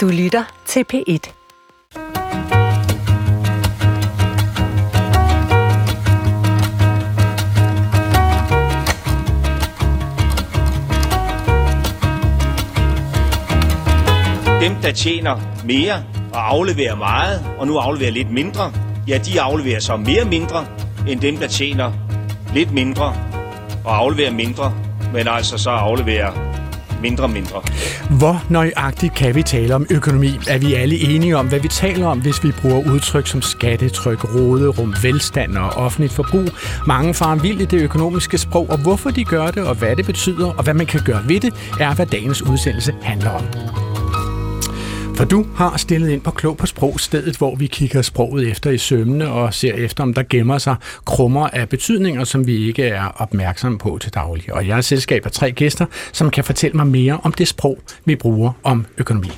Du lytter til P1. Dem, der tjener mere og afleverer meget, og nu afleverer lidt mindre, ja, de afleverer så mere mindre, end dem, der tjener lidt mindre og afleverer mindre, men altså så afleverer mindre mindre. Hvor nøjagtigt kan vi tale om økonomi? Er vi alle enige om, hvad vi taler om, hvis vi bruger udtryk som skattetryk, råderum, velstand og offentligt forbrug? Mange farer vild i det økonomiske sprog, og hvorfor de gør det, og hvad det betyder, og hvad man kan gøre ved det, er hvad dagens udsendelse handler om. For du har stillet ind på Klog på Sprog, stedet hvor vi kigger sproget efter i sømne og ser efter, om der gemmer sig krummer af betydninger, som vi ikke er opmærksomme på til daglig. Og jeg er selskab af tre gæster, som kan fortælle mig mere om det sprog, vi bruger om økonomi.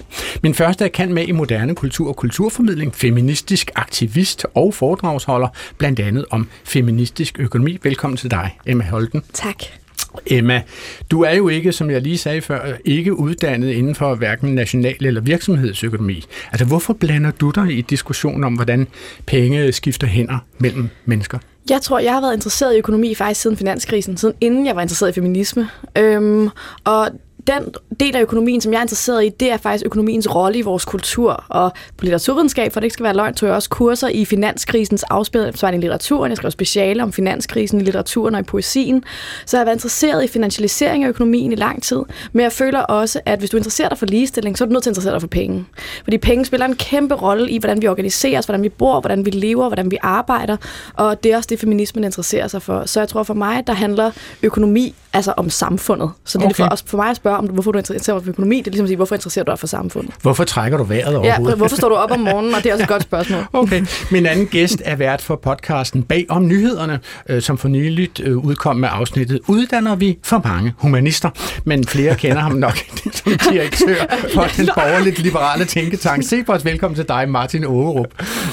Min første er kan med i moderne kultur og kulturformidling, feministisk aktivist og foredragsholder, blandt andet om feministisk økonomi. Velkommen til dig, Emma Holten. Tak. Emma, du er jo ikke, som jeg lige sagde før, ikke uddannet inden for hverken national eller virksomhedsøkonomi. Altså, hvorfor blander du dig i diskussionen om, hvordan penge skifter hænder mellem mennesker? Jeg tror, jeg har været interesseret i økonomi faktisk siden finanskrisen, siden inden jeg var interesseret i feminisme. Øhm, og den del af økonomien, som jeg er interesseret i, det er faktisk økonomiens rolle i vores kultur. Og på litteraturvidenskab, for det ikke skal være løgn, tog jeg også kurser i finanskrisens afspejling i litteraturen. Jeg skrev speciale om finanskrisen i litteraturen og i poesien. Så jeg har været interesseret i finansialisering af økonomien i lang tid. Men jeg føler også, at hvis du interesserer dig for ligestilling, så er du nødt til at interessere dig for penge. Fordi penge spiller en kæmpe rolle i, hvordan vi organiserer os, hvordan vi bor, hvordan vi lever, hvordan vi arbejder. Og det er også det, feminismen interesserer sig for. Så jeg tror for mig, der handler økonomi altså om samfundet. Så det okay. er for, også for mig at spørge, om, hvorfor du interesserer dig for økonomi. Det er ligesom at sige, hvorfor interesserer du dig for samfundet? Hvorfor trækker du vejret overhovedet? Ja, hvorfor står du op om morgenen? Og det er også et godt spørgsmål. okay. Min anden gæst er vært for podcasten Bag om nyhederne, øh, som for nyligt øh, udkom med afsnittet Uddanner vi for mange humanister? Men flere kender ham nok som direktør for den borgerligt liberale tænketank. Cepos, velkommen til dig, Martin Overup.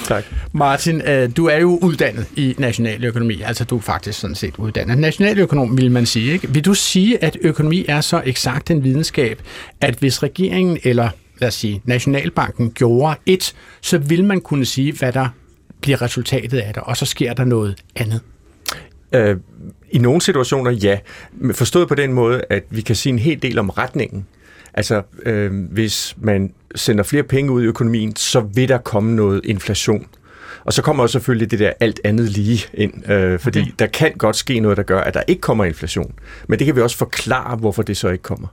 Tak. Martin, øh, du er jo uddannet i nationaløkonomi, altså du er faktisk sådan set uddannet nationaløkonom, vil man sige. Ikke? Vil du sige, at økonomi er så eksakt en videnskab, at hvis regeringen eller lad os sige, Nationalbanken gjorde et, så vil man kunne sige, hvad der bliver resultatet af det, og så sker der noget andet? Øh, I nogle situationer ja. Forstået på den måde, at vi kan sige en hel del om retningen. Altså, øh, hvis man sender flere penge ud i økonomien, så vil der komme noget inflation. Og så kommer også selvfølgelig det der alt andet lige ind, øh, fordi okay. der kan godt ske noget, der gør, at der ikke kommer inflation. Men det kan vi også forklare, hvorfor det så ikke kommer.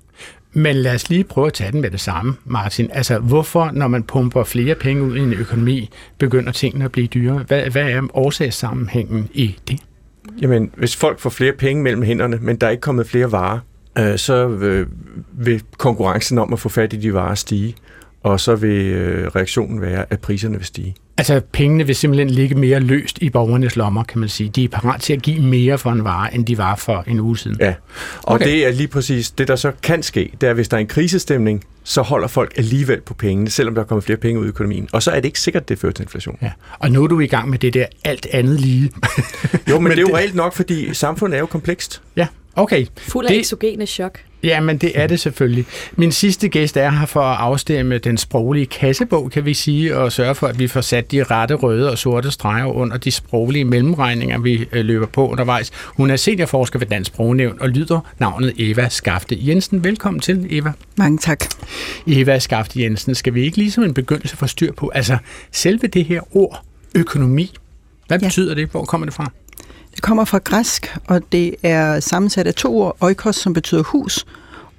Men lad os lige prøve at tage den med det samme, Martin. Altså, hvorfor, når man pumper flere penge ud i en økonomi, begynder tingene at blive dyrere? Hvad, hvad er årsagssammenhængen i det? Jamen, hvis folk får flere penge mellem hænderne, men der er ikke kommet flere varer, øh, så øh, vil konkurrencen om at få fat i de varer stige, og så vil øh, reaktionen være, at priserne vil stige. Altså, pengene vil simpelthen ligge mere løst i borgernes lommer, kan man sige. De er parat til at give mere for en vare, end de var for en uge siden. Ja, og okay. det er lige præcis det, der så kan ske. Det er, hvis der er en krisestemning, så holder folk alligevel på pengene, selvom der kommer flere penge ud i økonomien. Og så er det ikke sikkert, det fører til inflation. Ja. Og nu er du i gang med det der alt andet lige. jo, men, men det er jo reelt nok, fordi samfundet er jo komplekst. Ja, okay. Fuld af det... exogene chok. Ja, men det er det selvfølgelig. Min sidste gæst er her for at afstemme den sproglige kassebog, kan vi sige, og sørge for, at vi får sat de rette røde og sorte streger under de sproglige mellemregninger, vi øh, løber på undervejs. Hun er seniorforsker ved Dansk Sprognævn og lyder navnet Eva Skafte Jensen. Velkommen til, Eva. Mange tak. Eva Skafte Jensen, skal vi ikke ligesom en begyndelse få styr på, altså selve det her ord, økonomi, hvad ja. betyder det? Hvor kommer det fra? Det kommer fra græsk, og det er sammensat af to ord, oikos, som betyder hus,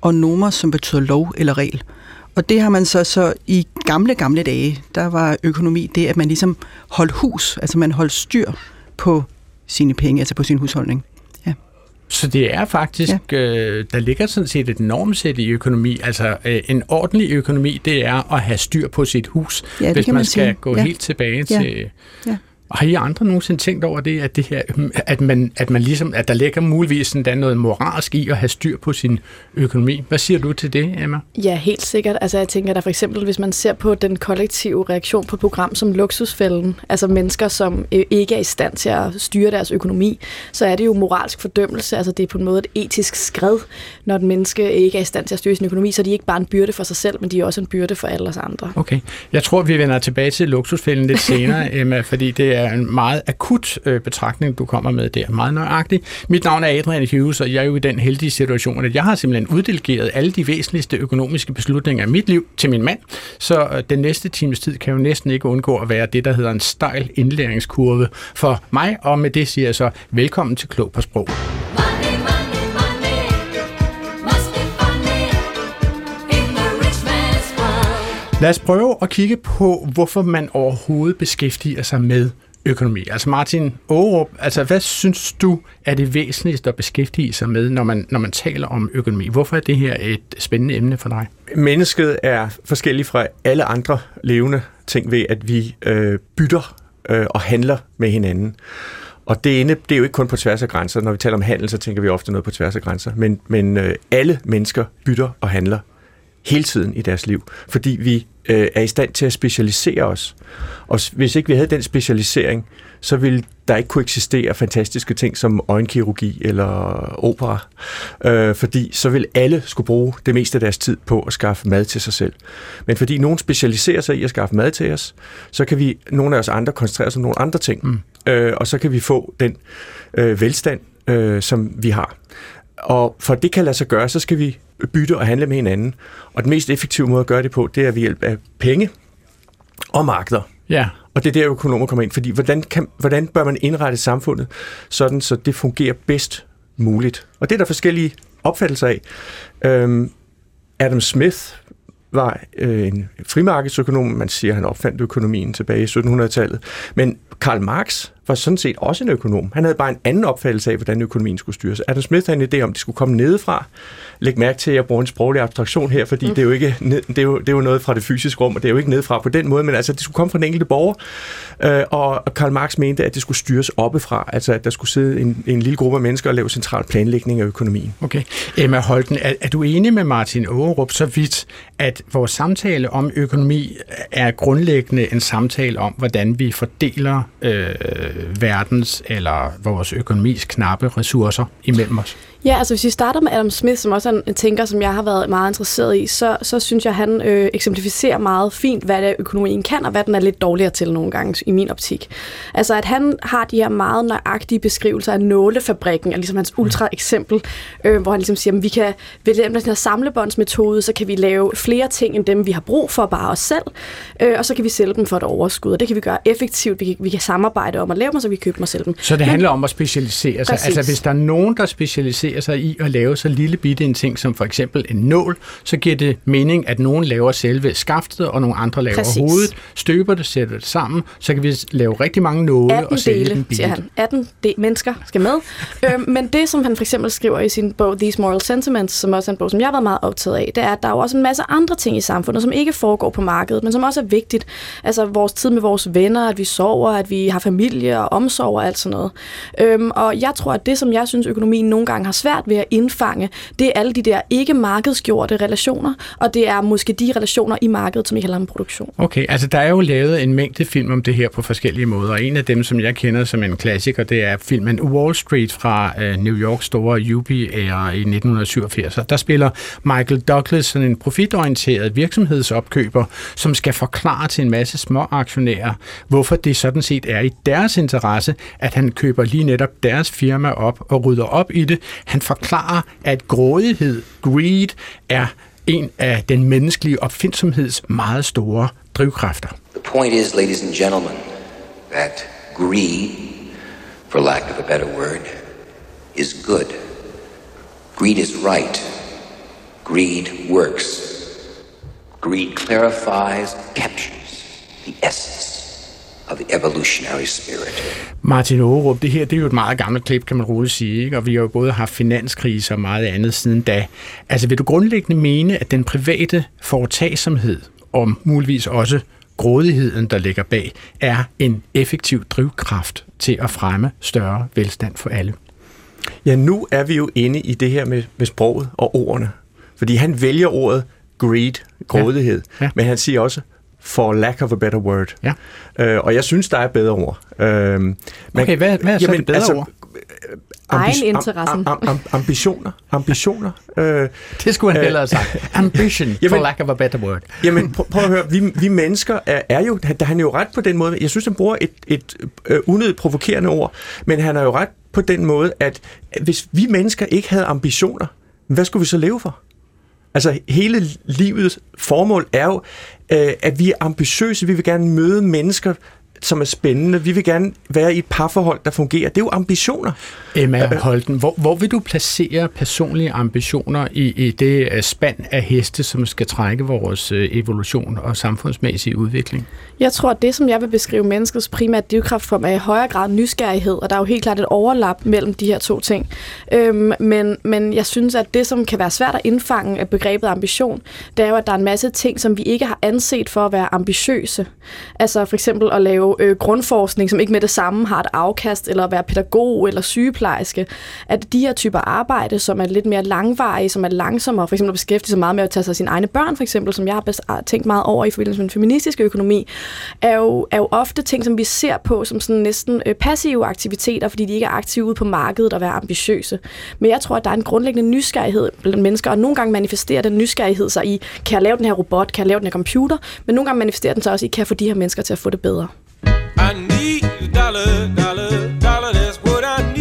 og nomos, som betyder lov eller regel. Og det har man så, så i gamle, gamle dage, der var økonomi det, at man ligesom holdt hus, altså man holdt styr på sine penge, altså på sin husholdning. Ja. Så det er faktisk, ja. øh, der ligger sådan set et normsæt i økonomi. Altså øh, en ordentlig økonomi, det er at have styr på sit hus, ja, hvis man, man skal sige. gå ja. helt tilbage ja. til... Ja Har I andre nogensinde tænkt over det, at, det her, at, man, at, man ligesom, at der ligger muligvis sådan noget moralsk i at have styr på sin økonomi? Hvad siger du til det, Emma? Ja, helt sikkert. Altså jeg tænker, at for eksempel, hvis man ser på den kollektive reaktion på et program som Luksusfælden, altså mennesker, som øh, ikke er i stand til at styre deres økonomi, så er det jo moralsk fordømmelse. Altså det er på en måde et etisk skred, når et menneske ikke er i stand til at styre sin økonomi, så er de ikke bare en byrde for sig selv, men de er også en byrde for alle os andre. Okay. Jeg tror, vi vender tilbage til Luksusfælden lidt senere, Emma, fordi det er en meget akut øh, betragtning, du kommer med der. Meget nøjagtigt. Mit navn er Adrian Hughes, og jeg er jo i den heldige situation, at jeg har simpelthen uddelegeret alle de væsentligste økonomiske beslutninger af mit liv til min mand, så øh, den næste times tid kan jo næsten ikke undgå at være det, der hedder en stejl indlæringskurve for mig, og med det siger jeg så velkommen til Klog på Sprog. Lad os prøve at kigge på, hvorfor man overhovedet beskæftiger sig med økonomi. Altså Martin Aarup, altså hvad synes du er det væsentligste at beskæftige sig med, når man, når man taler om økonomi? Hvorfor er det her et spændende emne for dig? Mennesket er forskellig fra alle andre levende ting ved, at vi øh, bytter øh, og handler med hinanden. Og det, ene, det er jo ikke kun på tværs af grænser. Når vi taler om handel, så tænker vi ofte noget på tværs af grænser. Men, men øh, alle mennesker bytter og handler hele tiden i deres liv, fordi vi øh, er i stand til at specialisere os. Og hvis ikke vi havde den specialisering, så ville der ikke kunne eksistere fantastiske ting som øjenkirurgi eller opera, øh, fordi så vil alle skulle bruge det meste af deres tid på at skaffe mad til sig selv. Men fordi nogen specialiserer sig i at skaffe mad til os, så kan vi, nogle af os andre, koncentrere os om nogle andre ting, mm. øh, og så kan vi få den øh, velstand, øh, som vi har. Og for det kan lade sig gøre, så skal vi bytte og handle med hinanden. Og den mest effektive måde at gøre det på, det er ved hjælp af penge og markeder. Ja. Og det er der, økonomer kommer ind. Fordi hvordan, kan, hvordan bør man indrette samfundet, sådan så det fungerer bedst muligt? Og det er der forskellige opfattelser af. Øhm, Adam Smith var øh, en frimarkedsøkonom. Man siger, at han opfandt økonomien tilbage i 1700-tallet. Men Karl Marx var sådan set også en økonom. Han havde bare en anden opfattelse af, hvordan økonomien skulle styres. Adam Smith havde en idé om, at det skulle komme nedefra. Læg mærke til, at jeg bruger en sproglig abstraktion her, fordi mm. det, er jo ikke, det, er jo, det er jo noget fra det fysiske rum, og det er jo ikke nedefra på den måde, men altså, det skulle komme fra den enkelte borger. Øh, og Karl Marx mente, at det skulle styres oppefra, altså at der skulle sidde en, en lille gruppe af mennesker og lave central planlægning af økonomien. Okay. Emma Holten, er, er du enig med Martin Aarup så vidt, at vores samtale om økonomi er grundlæggende en samtale om, hvordan vi fordeler øh, verdens eller vores økonomis knappe ressourcer imellem os? Ja, altså hvis vi starter med Adam Smith, som også er en tænker, som jeg har været meget interesseret i, så, så synes jeg, han øh, eksemplificerer meget fint, hvad det økonomien kan, og hvad den er lidt dårligere til nogle gange i min optik. Altså at han har de her meget nøjagtige beskrivelser af nålefabrikken, og ligesom hans ultra eksempel, øh, hvor han ligesom siger, at vi kan ved den her samlebåndsmetode, så kan vi lave flere ting end dem, vi har brug for bare os selv, øh, og så kan vi sælge dem for et overskud, og det kan vi gøre effektivt. Vi kan, vi kan samarbejde om at lave dem, så vi kan købe dem og sælge dem. Så det Men, handler om at specialisere sig. Præcis. Altså hvis der er nogen, der specialiserer specialisere sig i at lave så lille bitte en ting som for eksempel en nål, så giver det mening, at nogen laver selve skaftet, og nogle andre laver Præcis. hovedet, støber det, sætter det sammen, så kan vi lave rigtig mange nåle og sælge dele, den billigt. siger han. 18 de- mennesker skal med. øhm, men det, som han for eksempel skriver i sin bog These Moral Sentiments, som også er en bog, som jeg har været meget optaget af, det er, at der er jo også en masse andre ting i samfundet, som ikke foregår på markedet, men som også er vigtigt. Altså vores tid med vores venner, at vi sover, at vi har familie og omsorg og alt sådan noget. Øhm, og jeg tror, at det, som jeg synes, økonomien nogle gange har svært ved at indfange, det er alle de der ikke markedsgjorte relationer, og det er måske de relationer i markedet, som ikke handler om produktion. Okay, altså der er jo lavet en mængde film om det her på forskellige måder, og en af dem, som jeg kender som en klassiker, det er filmen Wall Street fra øh, New Yorks store UB-æra i 1987. Der spiller Michael Douglas sådan en profitorienteret virksomhedsopkøber, som skal forklare til en masse små aktionærer, hvorfor det sådan set er i deres interesse, at han køber lige netop deres firma op og rydder op i det. Han forklarer, at grådighed, greed, er en af den menneskelige opfindsomheds meget store drivkræfter. The point is, ladies and gentlemen, that greed, for lack of a better word, is good. Greed is right. Greed works. Greed clarifies, captures the essence of the evolutionary spirit. Martin Aarup, det her det er jo et meget gammelt klip, kan man roligt sige, ikke? og vi har jo både haft finanskrise og meget andet siden da. Altså vil du grundlæggende mene, at den private foretagsomhed, og muligvis også grådigheden, der ligger bag, er en effektiv drivkraft til at fremme større velstand for alle. Ja, nu er vi jo inde i det her med, med sproget og ordene. Fordi han vælger ordet greed, grådighed, ja. Ja. men han siger også for lack of a better word. Ja. Øh, og jeg synes, der er bedre ord. Øh, man, okay, hvad, hvad er så det bedre altså, ord? Egeninteressen. Am, am, ambitioner. Ambitioner. Øh, det skulle han hellere have sagt. Ambition, jamen, for lack of a better word. Jamen, prøv, prøv at høre. Vi, vi mennesker er, er jo... Der han er jo ret på den måde. Jeg synes, han bruger et, et uh, unødigt provokerende ord, men han er jo ret på den måde, at hvis vi mennesker ikke havde ambitioner, hvad skulle vi så leve for? Altså hele livets formål er jo, øh, at vi er ambitiøse. Vi vil gerne møde mennesker, som er spændende. Vi vil gerne være i et parforhold, der fungerer. Det er jo ambitioner. Emma Holten, hvor, hvor vil du placere personlige ambitioner i, i det øh, spand af heste, som skal trække vores øh, evolution og samfundsmæssige udvikling? Jeg tror, at det, som jeg vil beskrive menneskets primære drivkraftform, er i højere grad nysgerrighed, og der er jo helt klart et overlap mellem de her to ting. Øhm, men, men jeg synes, at det, som kan være svært at indfange af begrebet ambition, det er jo, at der er en masse ting, som vi ikke har anset for at være ambitiøse. Altså for eksempel at lave øh, grundforskning, som ikke med det samme har et afkast, eller at være pædagog eller sygeplejerske. At de her typer arbejde, som er lidt mere langvarige, som er langsommere, for eksempel at beskæftige sig meget med at tage sig af sine egne børn, for eksempel, som jeg har tænkt meget over i forbindelse med den feministiske økonomi, er jo, er jo ofte ting, som vi ser på som sådan næsten øh, passive aktiviteter, fordi de ikke er aktive ude på markedet og være ambitiøse. Men jeg tror, at der er en grundlæggende nysgerrighed blandt mennesker, og nogle gange manifesterer den nysgerrighed sig i, kan jeg lave den her robot, kan jeg lave den her computer, men nogle gange manifesterer den sig også i, kan jeg få de her mennesker til at få det bedre. I need a dollar, dollar, dollar, that's what I need.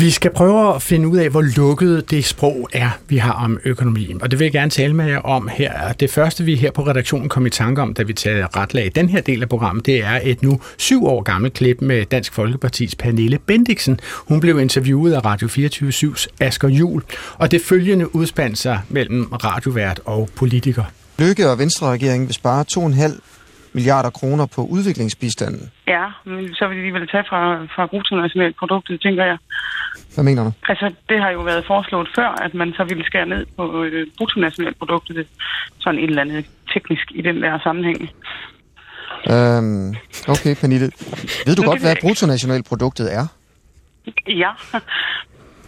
Vi skal prøve at finde ud af, hvor lukket det sprog er, vi har om økonomien. Og det vil jeg gerne tale med jer om her. Det første, vi her på redaktionen kom i tanke om, da vi tager retlag i den her del af programmet, det er et nu syv år gammelt klip med Dansk Folkepartis Pernille Bendiksen. Hun blev interviewet af Radio 24-7's Asger Jul, og det følgende udspandt sig mellem radiovært og politiker. Lykke og Venstre-regeringen vil spare 2,5 milliarder kroner på udviklingsbistanden. Ja, men så vil de vel tage fra, fra bruttonationalproduktet, tænker jeg. Hvad mener du? Altså, det har jo været foreslået før, at man så ville skære ned på øh, bruttonationalproduktet, sådan et eller andet teknisk i den der sammenhæng. Øhm, okay, Pernille. Ved du godt, hvad bruttonationalproduktet er? Ja,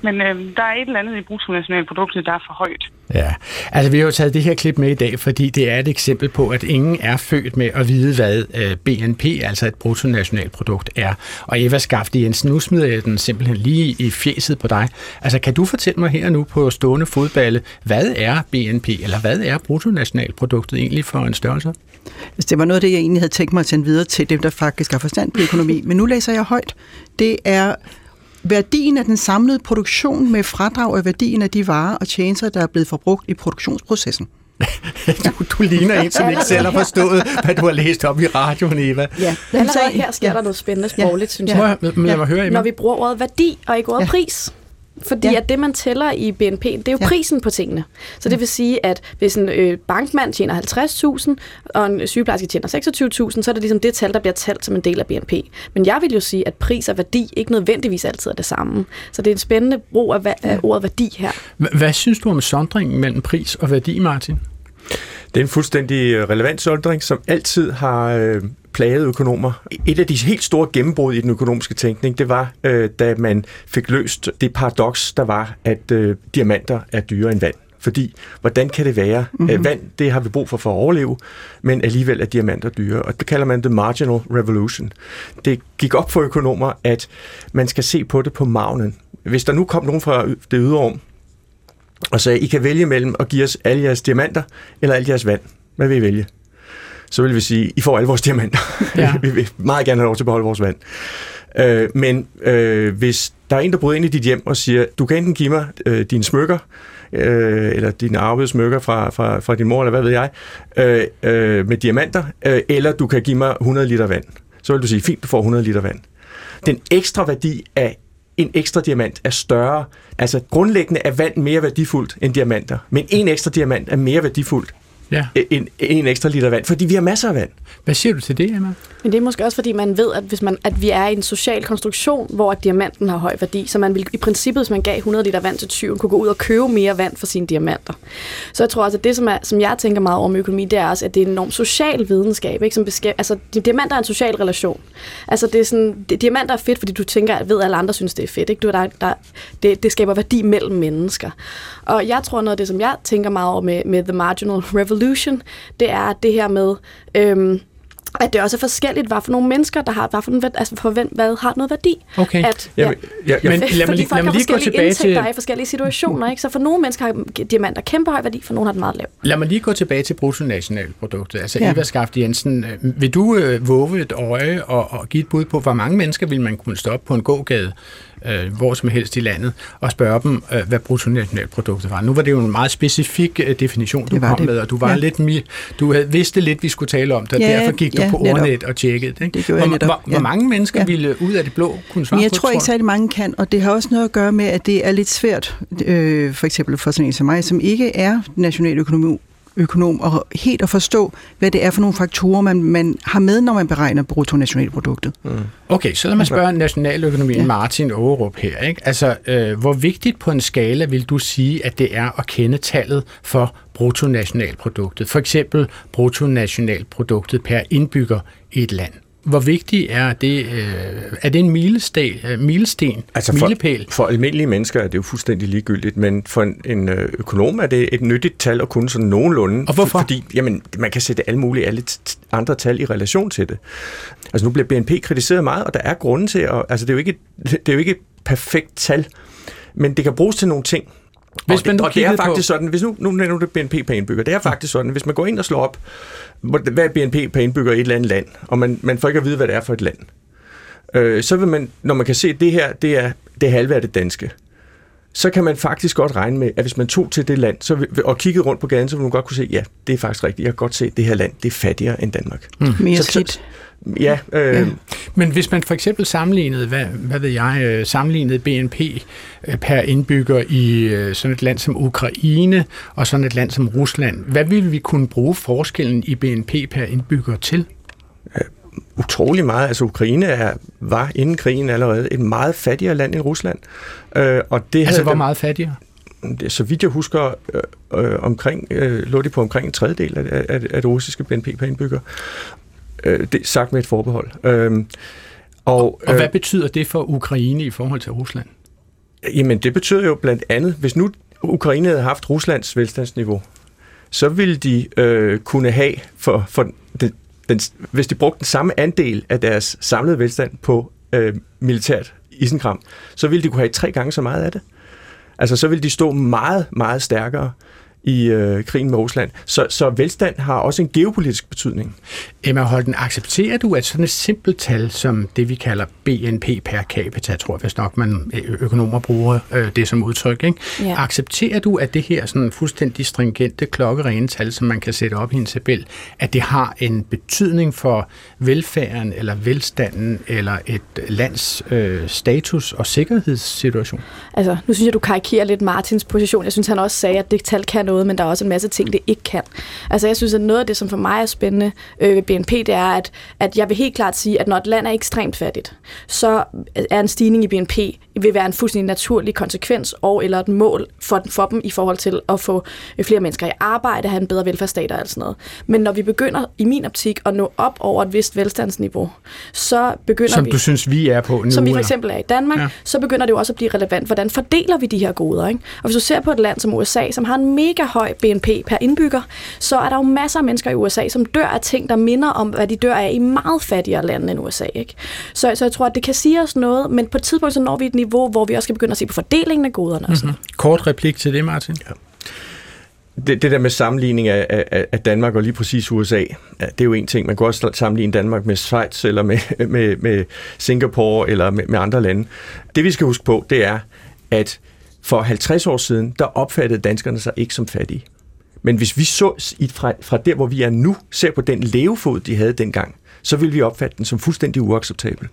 men øh, der er et eller andet i bruttonationalproduktet, der er for højt. Ja, altså vi har jo taget det her klip med i dag, fordi det er et eksempel på, at ingen er født med at vide, hvad øh, BNP, altså et bruttonationalprodukt, er. Og Eva Skafte Jensen, nu smider jeg den simpelthen lige i fjeset på dig. Altså kan du fortælle mig her nu på stående fodballe, hvad er BNP, eller hvad er bruttonationalproduktet egentlig for en størrelse? Altså, det var noget af det, jeg egentlig havde tænkt mig at sende videre til dem, der faktisk har forstand på økonomi. Men nu læser jeg højt. Det er værdien af den samlede produktion med fradrag af værdien af de varer og tjenester, der er blevet forbrugt i produktionsprocessen. du, du ligner en, som ikke selv har forstået, hvad du har læst op i radioen, Eva. Ja, allerede her sker der noget spændende sprogligt, ja. synes jeg. Ja. Men lad mig høre, Emma. Når vi bruger ordet værdi og ikke ordet ja. pris. Fordi ja. at det, man tæller i BNP, det er jo ja. prisen på tingene. Så det vil sige, at hvis en øh, bankmand tjener 50.000, og en sygeplejerske tjener 26.000, så er det ligesom det tal, der bliver talt som en del af BNP. Men jeg vil jo sige, at pris og værdi ikke nødvendigvis altid er det samme. Så det er en spændende brug af, af ordet værdi her. Hvad synes du om sondringen mellem pris og værdi, Martin? Det er en fuldstændig øh, relevant sondring, som altid har øh, plaget økonomer. Et af de helt store gennembrud i den økonomiske tænkning, det var, øh, da man fik løst det paradoks, der var, at øh, diamanter er dyrere end vand. Fordi, hvordan kan det være? Mm-hmm. Vand, det har vi brug for for at overleve, men alligevel er diamanter dyre. Og det kalder man the marginal revolution. Det gik op for økonomer, at man skal se på det på magnen. Hvis der nu kom nogen fra det ydre og sagde, I kan vælge mellem at give os alle jeres diamanter, eller alle jeres vand. Hvad vil I vælge? Så vil vi sige, I får alle vores diamanter. Ja. vi vil meget gerne have lov til at beholde vores vand. Øh, men øh, hvis der er en, der bryder ind i dit hjem og siger, du kan enten give mig øh, dine smykker, øh, eller dine arvede smykker fra, fra, fra din mor, eller hvad ved jeg, øh, øh, med diamanter, øh, eller du kan give mig 100 liter vand. Så vil du sige, fint, du får 100 liter vand. Den ekstra værdi af en ekstra diamant er større. Altså grundlæggende er vand mere værdifuldt end diamanter, men en ekstra diamant er mere værdifuldt Ja. en, en ekstra liter vand, fordi vi har masser af vand. Hvad siger du til det, Emma? Men det er måske også, fordi man ved, at, hvis man, at vi er i en social konstruktion, hvor diamanten har høj værdi, så man vil i princippet, hvis man gav 100 liter vand til tyven, kunne gå ud og købe mere vand for sine diamanter. Så jeg tror også, at det, som, er, som jeg tænker meget over med økonomi, det er også, at det er en enorm social videnskab. Ikke? Som beskæ- altså, diamanter er en social relation. Altså, det er sådan, diamanter er fedt, fordi du tænker, at ved, at alle andre synes, det er fedt. Ikke? Du, der, der, det, det skaber værdi mellem mennesker. Og jeg tror, noget af det, som jeg tænker meget over med, med The Marginal Revolution, det er det her med... Øhm, at det også er forskelligt, hvad for nogle mennesker, der har, hvad for, en, altså for hvem, hvad har noget værdi. Okay. At, Jamen, jeg, jeg, Men lad mig fordi lige- folk lad mig har lige gå forskellige tilbage indtægter til- i forskellige situationer. Ikke? Så for nogle mennesker har diamanter kæmpe høj værdi, for nogle har den meget lav. Lad mig lige gå tilbage til bruttonationalproduktet. Altså Ja. Eva Skaft Jensen, øh, vil du øh, våge et øje og, og give et bud på, hvor mange mennesker vil man kunne stoppe på en gågade, øh, hvor som helst i landet, og spørge dem, øh, hvad bruttonationalproduktet var? Nu var det jo en meget specifik øh, definition, du kom det. med, og du var Ja. lidt mi- du havde, vidste lidt, vi skulle tale om det, og Ja, derfor gik du ja, på netop. ordnet og tjekkede det. Ikke? Det hvor, netop, hvor, hvor mange mennesker Ja. ville ud af det blå kunne svare Men jeg på tror ikke du? særlig mange kan, og det har også noget at gøre med, at det er lidt svært, øh, for eksempel for sådan en som mig, som ikke er nationaløkonom, økonom, og helt at forstå, hvad det er for nogle faktorer, man, man har med, når man beregner bruttonationalproduktet. Okay, så lad mig spørge nationaløkonomien. Ja. Martin Aarup her. Ikke? Altså, øh, hvor vigtigt på en skala vil du sige, at det er at kende tallet for bruttonationalproduktet? For eksempel bruttonationalproduktet per indbygger i et land. Hvor vigtigt er det? Øh, er det en milesten, øh, milesten Altså milepæl? for, for almindelige mennesker er det jo fuldstændig ligegyldigt, men for en, en øh, økonom er det et nyttigt tal at kunne sådan nogenlunde. Og hvorfor? Fordi jamen, man kan sætte alle mulige alle andre tal i relation til det. Altså nu bliver BNP kritiseret meget, og der er grunden til, at, altså det er jo ikke, det er jo ikke et perfekt tal, men det kan bruges til nogle ting. Hvis og man det, og det er kiggede på- faktisk sådan, hvis nu, nu nævner du BNP per indbygger, det er faktisk sådan, hvis man går ind og slår op, hvad er BNP per indbygger i et eller andet land, og man, man får ikke at vide, hvad det er for et land, øh, så vil man, når man kan se, at det her det er det halve af det danske, så kan man faktisk godt regne med, at hvis man tog til det land så vil, og kiggede rundt på gaden, så ville man godt kunne se, ja, det er faktisk rigtigt. Jeg kan godt se, at det her land det er fattigere end Danmark. Mere Så- slidt. Ja, øh, Ja. Men hvis man for eksempel sammenlignede, hvad, hvad ved jeg, øh, sammenlignede BNP øh, per indbygger i øh, sådan et land som Ukraine og sådan et land som Rusland, hvad ville vi kunne bruge forskellen i BNP per indbygger til? Utrolig meget. Altså Ukraine er, var inden krigen allerede et meget fattigere land end Rusland. Øh, og det Altså hvor dem- meget fattigere? det- så vidt jeg husker, øh, øh, omkring, øh, lå de på omkring en tredjedel af, af, af det russiske BNP per indbygger. Øh, det sagt med et forbehold. Øh, og, Og hvad betyder det for Ukraine i forhold til Rusland? Jamen, det betyder jo blandt andet, hvis nu Ukraine havde haft Ruslands velstandsniveau, så ville de øh, kunne have, for, for den, den, hvis de brugte den samme andel af deres samlede velstand på øh, militært isenkram, så ville de kunne have tre gange så meget af det. Altså, så ville de stå meget, meget stærkere i øh, krigen med Rusland. Så, så velstand har også en geopolitisk betydning. Emma Holten, accepterer du, at sådan et simpelt tal som det, vi kalder BNP per capita, tror jeg vist nok, man økonomer bruger øh, det som udtryk, ikke? Ja. accepterer du, at det her sådan fuldstændig stringente, klokkerene tal, som man kan sætte op i en tabel, at det har en betydning for velfærden eller velstanden eller et lands øh, status og sikkerhedssituation? Altså, nu synes jeg, du karikerer lidt Martins position. Jeg synes, han også sagde, at det tal kan noget, men der er også en masse ting, det ikke kan. Altså, jeg synes, at noget af det, som for mig er spændende øh, ved BNP, det er, at, at jeg vil helt klart sige, at når et land er ekstremt fattigt, så er en stigning i BNP vil være en fuldstændig naturlig konsekvens og eller et mål for, for dem i forhold til at få øh, flere mennesker i arbejde, have en bedre velfærdsstat og alt sådan noget. Men når vi begynder, i min optik, at nå op over et vist velstandsniveau, så begynder Som vi... du synes, vi er på nu? som vi for eksempel er i Danmark, ja. så begynder det jo også at blive relevant, hvordan fordeler vi de her goder. Ikke? Og hvis du ser på et land som USA, som har en mega høj BNP per indbygger, så er der jo masser af mennesker i USA, som dør af ting, der minder om, hvad de dør af i meget fattigere lande end USA. Ikke? Så, så jeg tror, at det kan sige os noget, men på et tidspunkt så når vi et niveau, hvor vi også skal begynde at se på fordelingen af goderne. Mhm. Kort replik til det, Martin. Ja. Det, det der med sammenligning af, af, af Danmark og lige præcis USA, ja, det er jo en ting. Man kan også sammenligne Danmark med Schweiz eller med, med, med Singapore eller med, med andre lande. Det vi skal huske på, det er, at for 50 år siden, der opfattede danskerne sig ikke som fattige. Men hvis vi så fra, fra der, hvor vi er nu, ser på den levefod, de havde dengang, så vil vi opfatte den som fuldstændig uacceptabel.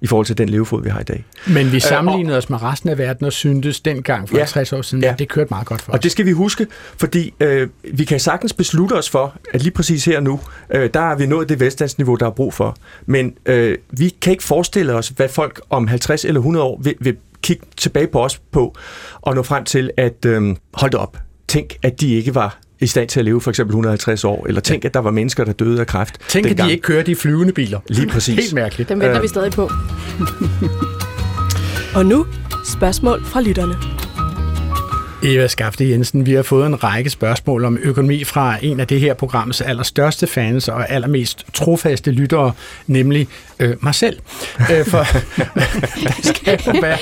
i forhold til den levefod, vi har i dag. Men vi sammenlignede os med resten af verden og syntes dengang for Ja. ja. 60 år siden, Ja. at det kørte meget godt for os. Og det skal vi huske, fordi øh, vi kan sagtens beslutte os for, at lige præcis her nu, øh, der har vi nået det velstandsniveau, der er brug for. Men øh, vi kan ikke forestille os, hvad folk om 50 eller 100 år vil, vil kigge tilbage på os på, og nå frem til, at øh, hold op, tænk, at de ikke var i stand til at leve for eksempel 150 år, eller tænk, at der var mennesker, der døde af kræft. Tænk, at dengang. de ikke kører de flyvende biler. Lige præcis. Helt mærkeligt. Dem venter Øh. vi stadig på. Og nu spørgsmål fra lytterne. Eva Skafte Jensen, vi har fået en række spørgsmål om økonomi fra en af det her programs allerstørste fans og allermest trofaste lyttere, nemlig øh, mig selv. Øh, for der skal jo være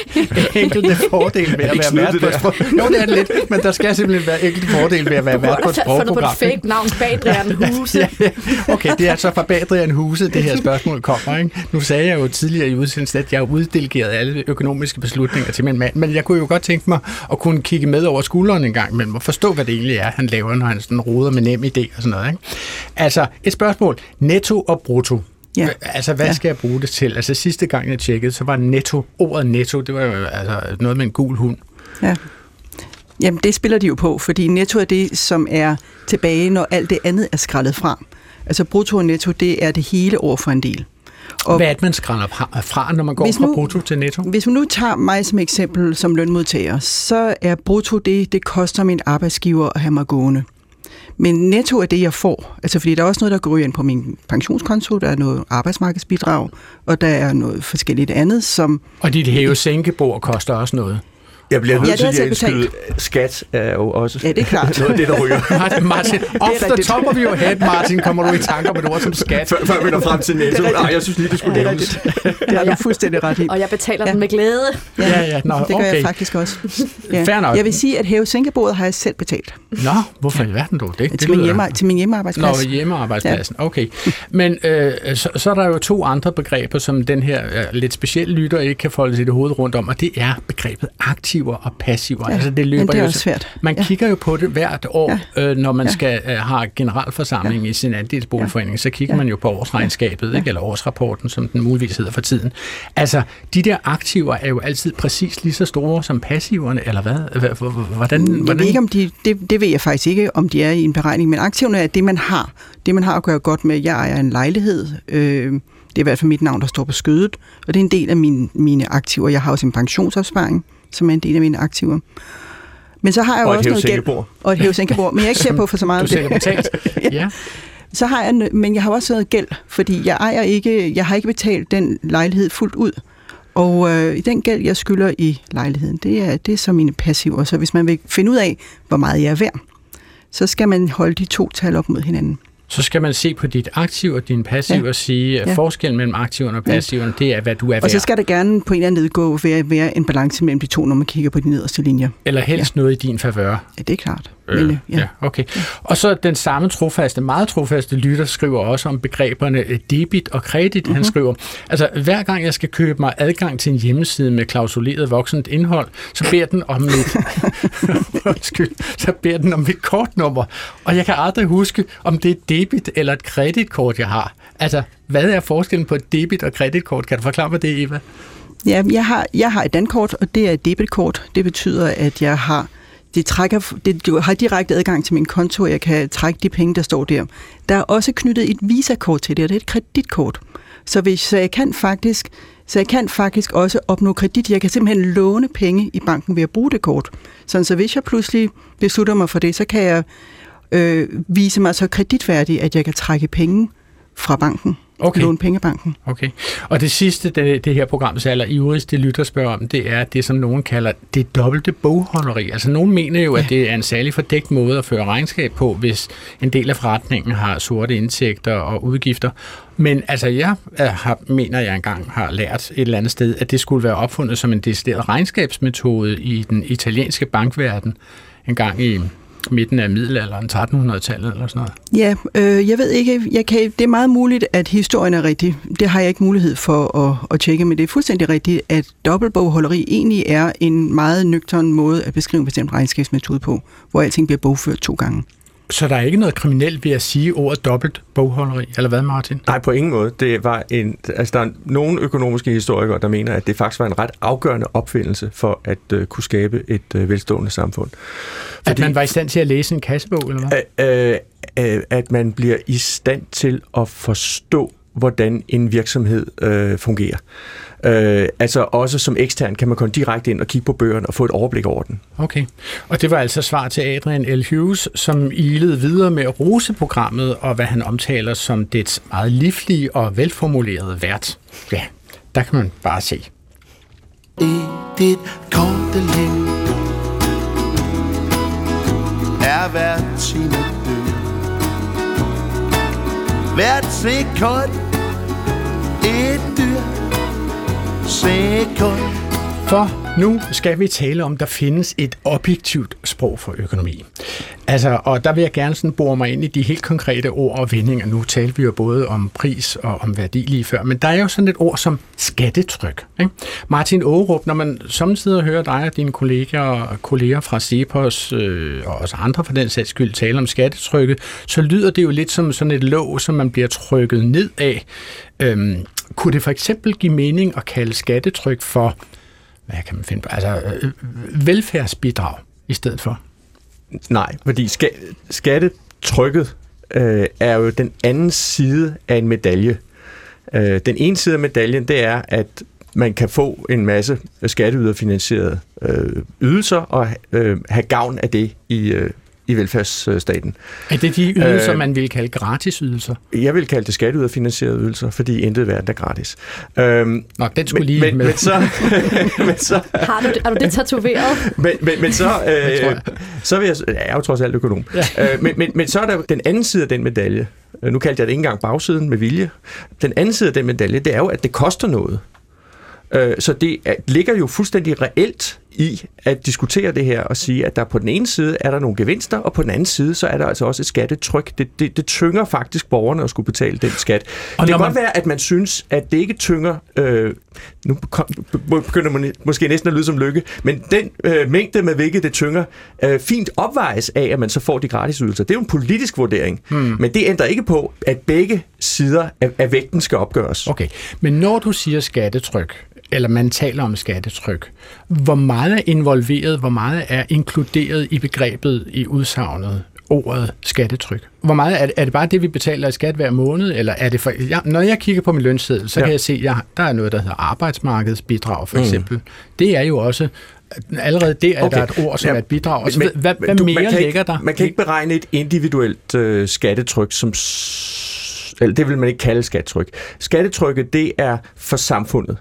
enkelte fordele ved at være vært det på et sprog. Jo, det er det lidt, men der skal simpelthen være enkelte fordele ved at være vært på et fundet på et sprogprogram. fake navn, Badrian Huse. Ja, ja. okay, det er altså fra Badrian Huse, det her spørgsmål kommer. Ikke? Nu sagde jeg jo tidligere i udsendelsen, at jeg har uddelegeret alle økonomiske beslutninger til min mand, men jeg kunne jo godt tænke mig at kunne kigge med over skulderen en gang, men forstå, hvad det egentlig er, han laver, når han sådan roder med nem idé og sådan noget. Ikke? Altså, et spørgsmål. Netto og brutto. Ja. Altså, hvad Ja. skal jeg bruge det til? Altså, sidste gang jeg tjekkede, så var netto, ordet netto, det var jo altså, noget med en gul hund. Ja. Jamen, det spiller de jo på, fordi netto er det, som er tilbage, når alt det andet er skrællet fra. Altså brutto og netto, det er det hele over for en del. Og Hvad er det, man skræller fra- når man går fra nu- brutto til netto? hvis man nu tager mig som eksempel som lønmodtager, så er brutto det, det koster min arbejdsgiver at have mig gående. Men netto er det, jeg får. Altså, fordi der er også noget, der går ind på min pensionskonto, der er noget arbejdsmarkedsbidrag, og der er noget forskelligt andet, som... Og dit hæve-sænkebord koster også noget. Jeg bliver nødt Ja, det til at indskyde, skat er jo også Ja, det er klart. noget af det, der ryger. Martin, Martin off the rigtigt. top of your head, Martin, kommer du i tanke om et ord som skat? Før, før vi når frem til rigtigt. Nej, jeg synes lige, det skulle Det er nævnes. Det har du fuldstændig ret i. Og jeg betaler Ja. den med glæde. Ja, ja, nå, det gør okay. jeg faktisk også. Ja. Fair nok. Jeg vil sige, at hæve sænkebordet har jeg selv betalt. Nå, hvorfor i verden dog? Det, det til, min hjemme, til min hjemmearbejdsplads. Nå, hjemmearbejdspladsen. Ja. Okay. Men øh, så, så er der jo to andre begreber, som den her øh, lidt specielle lytter ikke kan folde sit hoved rundt om, og det er begrebet aktiver og passiver. Ja, altså, det løber men det er jo også svært. Man Ja. kigger jo på det hvert år, ja. øh, når man Ja. skal øh, have generalforsamling ja. i sin andelsboligforening, så kigger ja. man jo på årsregnskabet, ikke? eller årsrapporten, som den muligvis hedder for tiden. Altså, de der aktiver er jo altid præcis lige så store som passiverne, eller hvad? H- h- h- Hvordan, Jeg hvordan? ved ikke, om de, det, det ved jeg faktisk ikke, om de er i en beregning, men aktiverne er det, man har. Det, man har at gøre godt med. Jeg ejer en lejlighed. Øh, det er i hvert fald mit navn, der står på skødet, og det er en del af mine, mine aktiver. Jeg har også en pensionsopsparing, som er en del af mine aktiver. Men så har jeg jo Og et også noget gæld. Og et hævesænkebord. Men jeg er ikke ser på for så meget Du det. betalt. ja. Så har jeg, men jeg har også noget gæld, fordi jeg ejer ikke, jeg har ikke betalt den lejlighed fuldt ud. Og øh, den gæld, jeg skylder i lejligheden, det er, det er så mine passiver. Så hvis man vil finde ud af, hvor meget jeg er værd, så skal man holde de to tal op mod hinanden. Så skal man se på dit aktiv og din passiv ja. Ja. og sige, at Ja. forskellen mellem aktiverne og passiverne, det er, hvad du er værd. Og så skal der gerne på en eller anden led gå være, være en balance mellem de to, når man kigger på de nederste linjer. Eller helst ja. noget i din favør. Ja, det er klart. Øh, øh, ja. ja, okay. Og så den samme trofaste, meget trofaste lytter skriver også om begreberne øh, debit og kredit. Mm-hmm. Mhm. Han skriver, altså hver gang jeg skal købe mig adgang til en hjemmeside med klausuleret voksent indhold, så beder den om mit, undskyld, så beder den om mit kortnummer. Og jeg kan aldrig huske, om det er et debit eller et kreditkort, jeg har. Altså, hvad er forskellen på et debit og kreditkort? Kan du forklare mig det, Eva? Ja, jeg har, jeg har et dankort, og det er et debitkort. Det betyder, at jeg har det trækker, det, du har direkte adgang til min konto, og jeg kan trække de penge, der står der. Der er også knyttet et visakort til det, og det er et kreditkort. Så, hvis, så, jeg kan faktisk, så jeg kan faktisk også opnå kredit. Jeg kan simpelthen låne penge i banken ved at bruge det kort. Sådan, så hvis jeg pludselig beslutter mig for det, så kan jeg øh, vise mig så kreditværdig, at jeg kan trække penge fra banken. Okay. Låne pengebanken. Okay. Og det sidste, det, det her programs aller ivrigste lytter spørger om, det er det, som nogen kalder det dobbelte bogholderi. Altså nogen mener jo, at det er en særlig fordækt måde at føre regnskab på, hvis en del af forretningen har sorte indtægter og udgifter. Men altså, jeg er, har, mener, jeg engang har lært et eller andet sted, at det skulle være opfundet som en decideret regnskabsmetode i den italienske bankverden en gang i midten af middelalderen, 1300-tallet eller sådan noget. Ja, øh, jeg ved ikke, jeg kan, det er meget muligt, at historien er rigtig. Det har jeg ikke mulighed for at, at tjekke, men det er fuldstændig rigtigt, at dobbeltbogholderi egentlig er en meget nøgtern måde at beskrive en bestemt regnskabsmetode på, hvor alting bliver bogført to gange. Så der er ikke noget kriminelt ved at sige ordet dobbelt bogholderi, eller hvad, Martin? Nej, på ingen måde. Det var en, altså, der er nogle økonomiske historikere, der mener, at det faktisk var en ret afgørende opfindelse for at uh, kunne skabe et uh, velstående samfund. Fordi, at man var i stand til at læse en kassebog, eller hvad? Uh, uh, at man bliver i stand til at forstå, hvordan en virksomhed uh, fungerer. Øh, altså også som ekstern kan man komme direkte ind og kigge på bøgerne og få et overblik over den. Okay, og det var altså svar til Adrian L. Hughes, som ilede videre med at rose programmet og hvad han omtaler som det meget livlige og velformulerede vært. Ja, der kan man bare se. I dit korte liv er hvert time død. Hvert sekund et dyr sekund. For nu skal vi tale om, at der findes et objektivt sprog for økonomi. Altså, og der vil jeg gerne sådan bore mig ind i de helt konkrete ord og vendinger. Nu talte vi jo både om pris og om værdi lige før, men der er jo sådan et ord som skattetryk. Ikke? Martin Aarup, når man samtidig hører dig og dine kolleger og kolleger fra Cepos øh, og også andre for den sags skyld tale om skattetrykket, så lyder det jo lidt som sådan et låg, som man bliver trykket ned af. Øhm, kunne det for eksempel give mening at kalde skattetryk for, hvad kan man finde på, altså øh, velfærdsbidrag i stedet for? Nej, fordi ska- skattetrykket øh, er jo den anden side af en medalje. Øh, den ene side af medaljen, det er, at man kan få en masse skatteyderfinansierede øh, ydelser og øh, have gavn af det i, øh, i velfærdsstaten. Er det de ydelser, øh, man vil kalde gratisydelser? Jeg vil kalde det skatteyderfinansierede ydelser, fordi intet værd er gratis. Øhm, Nå, den skulle men, lige men, med. Men så, men så, har, du, har du det tatoveret? men, men, men så, øh, så vil jeg... Jeg er jo trods alt økonom. Ja. Øh, men, men, men så er der den anden side af den medalje. Nu kaldte jeg det ikke engang bagsiden med vilje. Den anden side af den medalje, det er jo, at det koster noget. Øh, så det ligger jo fuldstændig reelt i at diskutere det her og sige, at der på den ene side er der nogle gevinster, og på den anden side, så er der altså også et skattetryk. Det, det, det tynger faktisk borgerne at skulle betale den skat. Og det kan man... godt være, at man synes, at det ikke tynger, øh, nu begynder man måske næsten at lyde som lykke, men den øh, mængde med hvilket det tynger, øh, fint opvejes af, at man så får de gratisydelser. Det er jo en politisk vurdering, hmm. men det ændrer ikke på, at begge sider af, af vægten skal opgøres. Okay, men når du siger skattetryk, eller man taler om skattetryk, hvor meget er involveret, hvor meget er inkluderet i begrebet i udsagnet, ordet skattetryk? Hvor meget er det, er det bare det, vi betaler i skat hver måned, eller er det for... Ja, når jeg kigger på min lønseddel, så ja. kan jeg se, at jeg, der er noget, der hedder arbejdsmarkedsbidrag, for mm. eksempel. Mm. Det er jo også allerede det er okay. der et ord, som ja. er et bidrag. Altså, men, hvad, hvad du, mere ligger ikke, der? Man kan ikke beregne et individuelt øh, skattetryk som eller det vil man ikke kalde skattetryk. Skattetrykket, det er for samfundet.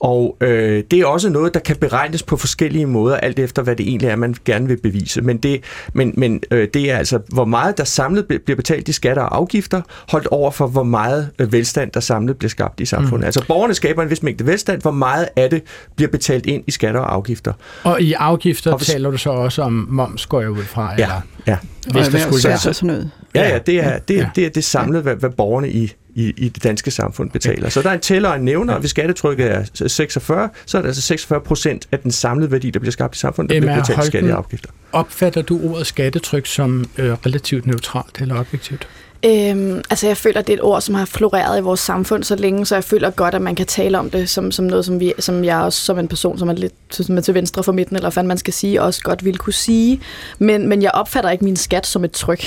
Og øh, det er også noget, der kan beregnes på forskellige måder, alt efter hvad det egentlig er, man gerne vil bevise. Men det, men, men, øh, det er altså, hvor meget der samlet bliver betalt i skatter og afgifter, holdt over for, hvor meget øh, velstand, der samlet bliver skabt i samfundet. Mm. Altså borgerne skaber en vis mængde velstand, hvor meget af det bliver betalt ind i skatter og afgifter. Og i afgifter og hvis... taler du så også om moms, går jeg ud fra? Ja, eller? ja. Hvis der skulle være sådan noget. Ja, ja, det er det, er, det, er det samlede, hvad, hvad borgerne i, i, i det danske samfund betaler. Så der er en tæller og en nævner, og hvis skattetrykket er 46, så er det altså 46 procent af den samlede værdi, der bliver skabt i samfundet, der bliver betalt skatte og afgifter. Opfatter du ordet skattetryk som øh, relativt neutralt eller objektivt? Øhm, altså jeg føler, det er et ord, som har floreret i vores samfund så længe, så jeg føler godt, at man kan tale om det som, som noget, som, vi, som jeg også som en person, som er lidt som er til venstre for midten, eller hvad man skal sige, også godt ville kunne sige. Men, men jeg opfatter ikke min skat som et tryk.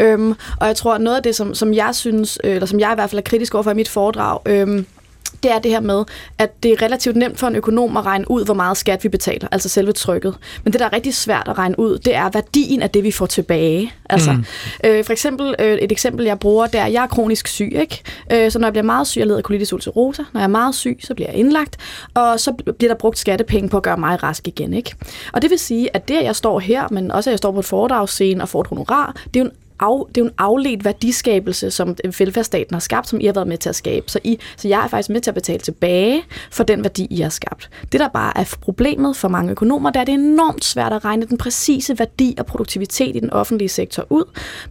Øhm, og jeg tror, at noget af det, som, som jeg synes, øh, eller som jeg i hvert fald er kritisk overfor i mit foredrag, øhm, det er det her med, at det er relativt nemt for en økonom at regne ud, hvor meget skat vi betaler, altså selve trykket. Men det, der er rigtig svært at regne ud, det er værdien af det, vi får tilbage. Altså, mm. øh, for eksempel, øh, et eksempel, jeg bruger, det er, at jeg er kronisk syg, ikke? Øh, så når jeg bliver meget syg, jeg lider af colitis ulcerosa. Når jeg er meget syg, så bliver jeg indlagt, og så bliver der brugt skattepenge på at gøre mig rask igen, ikke? Og det vil sige, at det, at jeg står her, men også at jeg står på et foredragsscene og får et honorar, det er jo en af, det er jo en afledt værdiskabelse, som velfærdsstaten har skabt, som I har været med til at skabe. Så, I, så jeg er faktisk med til at betale tilbage for den værdi, I har skabt. Det, der bare er problemet for mange økonomer, det er, at det er enormt svært at regne den præcise værdi og produktivitet i den offentlige sektor ud.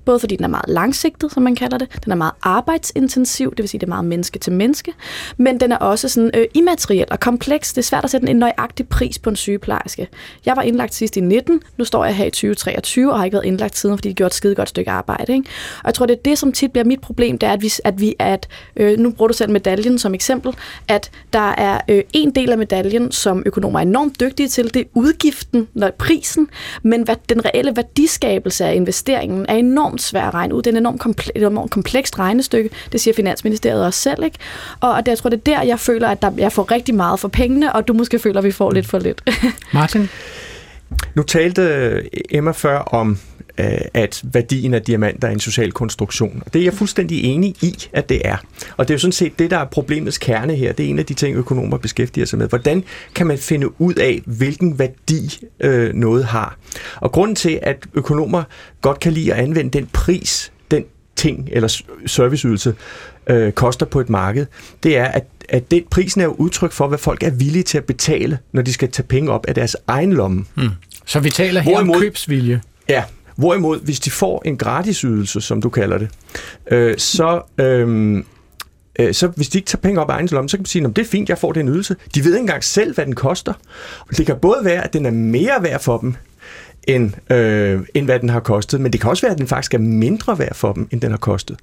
Både fordi den er meget langsigtet, som man kalder det, den er meget arbejdsintensiv, det vil sige, det er meget menneske til menneske, men den er også sådan øh, immateriel og kompleks. Det er svært at sætte en nøjagtig pris på en sygeplejerske. Jeg var indlagt sidst i 19, nu står jeg her i 2023 og har ikke været indlagt siden, fordi de gjorde et skide godt stykke arbejde. Ikke? Og jeg tror, det er det, som tit bliver mit problem, det er, at vi, at, vi, at øh, nu bruger du selv medaljen som eksempel, at der er øh, en del af medaljen, som økonomer er enormt dygtige til, det er udgiften, når prisen, men hvad, den reelle værdiskabelse af investeringen er enormt svær at regne ud. Det er en enormt, komple- et enormt komplekst regnestykke, det siger Finansministeriet også selv. Ikke? Og, og det, jeg tror, det er der, jeg føler, at der, jeg får rigtig meget for pengene, og du måske føler, at vi får lidt for lidt. Martin? Nu talte Emma før om at værdien af diamanter er en social konstruktion. Det er jeg fuldstændig enig i, at det er. Og det er jo sådan set det, der er problemets kerne her. Det er en af de ting, økonomer beskæftiger sig med. Hvordan kan man finde ud af, hvilken værdi øh, noget har? Og grunden til, at økonomer godt kan lide at anvende den pris, den ting eller serviceydelse øh, koster på et marked, det er, at, at det, prisen er jo udtryk for, hvad folk er villige til at betale, når de skal tage penge op af deres egen lomme. Hmm. Så vi taler her Hvorimod, om købsvilje. Ja, Hvorimod, hvis de får en gratisydelse, som du kalder det, øh, så, øh, øh, så hvis de ikke tager penge op af egen lomme, så kan man sige, at det er fint, jeg får den ydelse. De ved ikke engang selv, hvad den koster. Det kan både være, at den er mere værd for dem, end, øh, end hvad den har kostet. Men det kan også være, at den faktisk er mindre værd for dem, end den har kostet.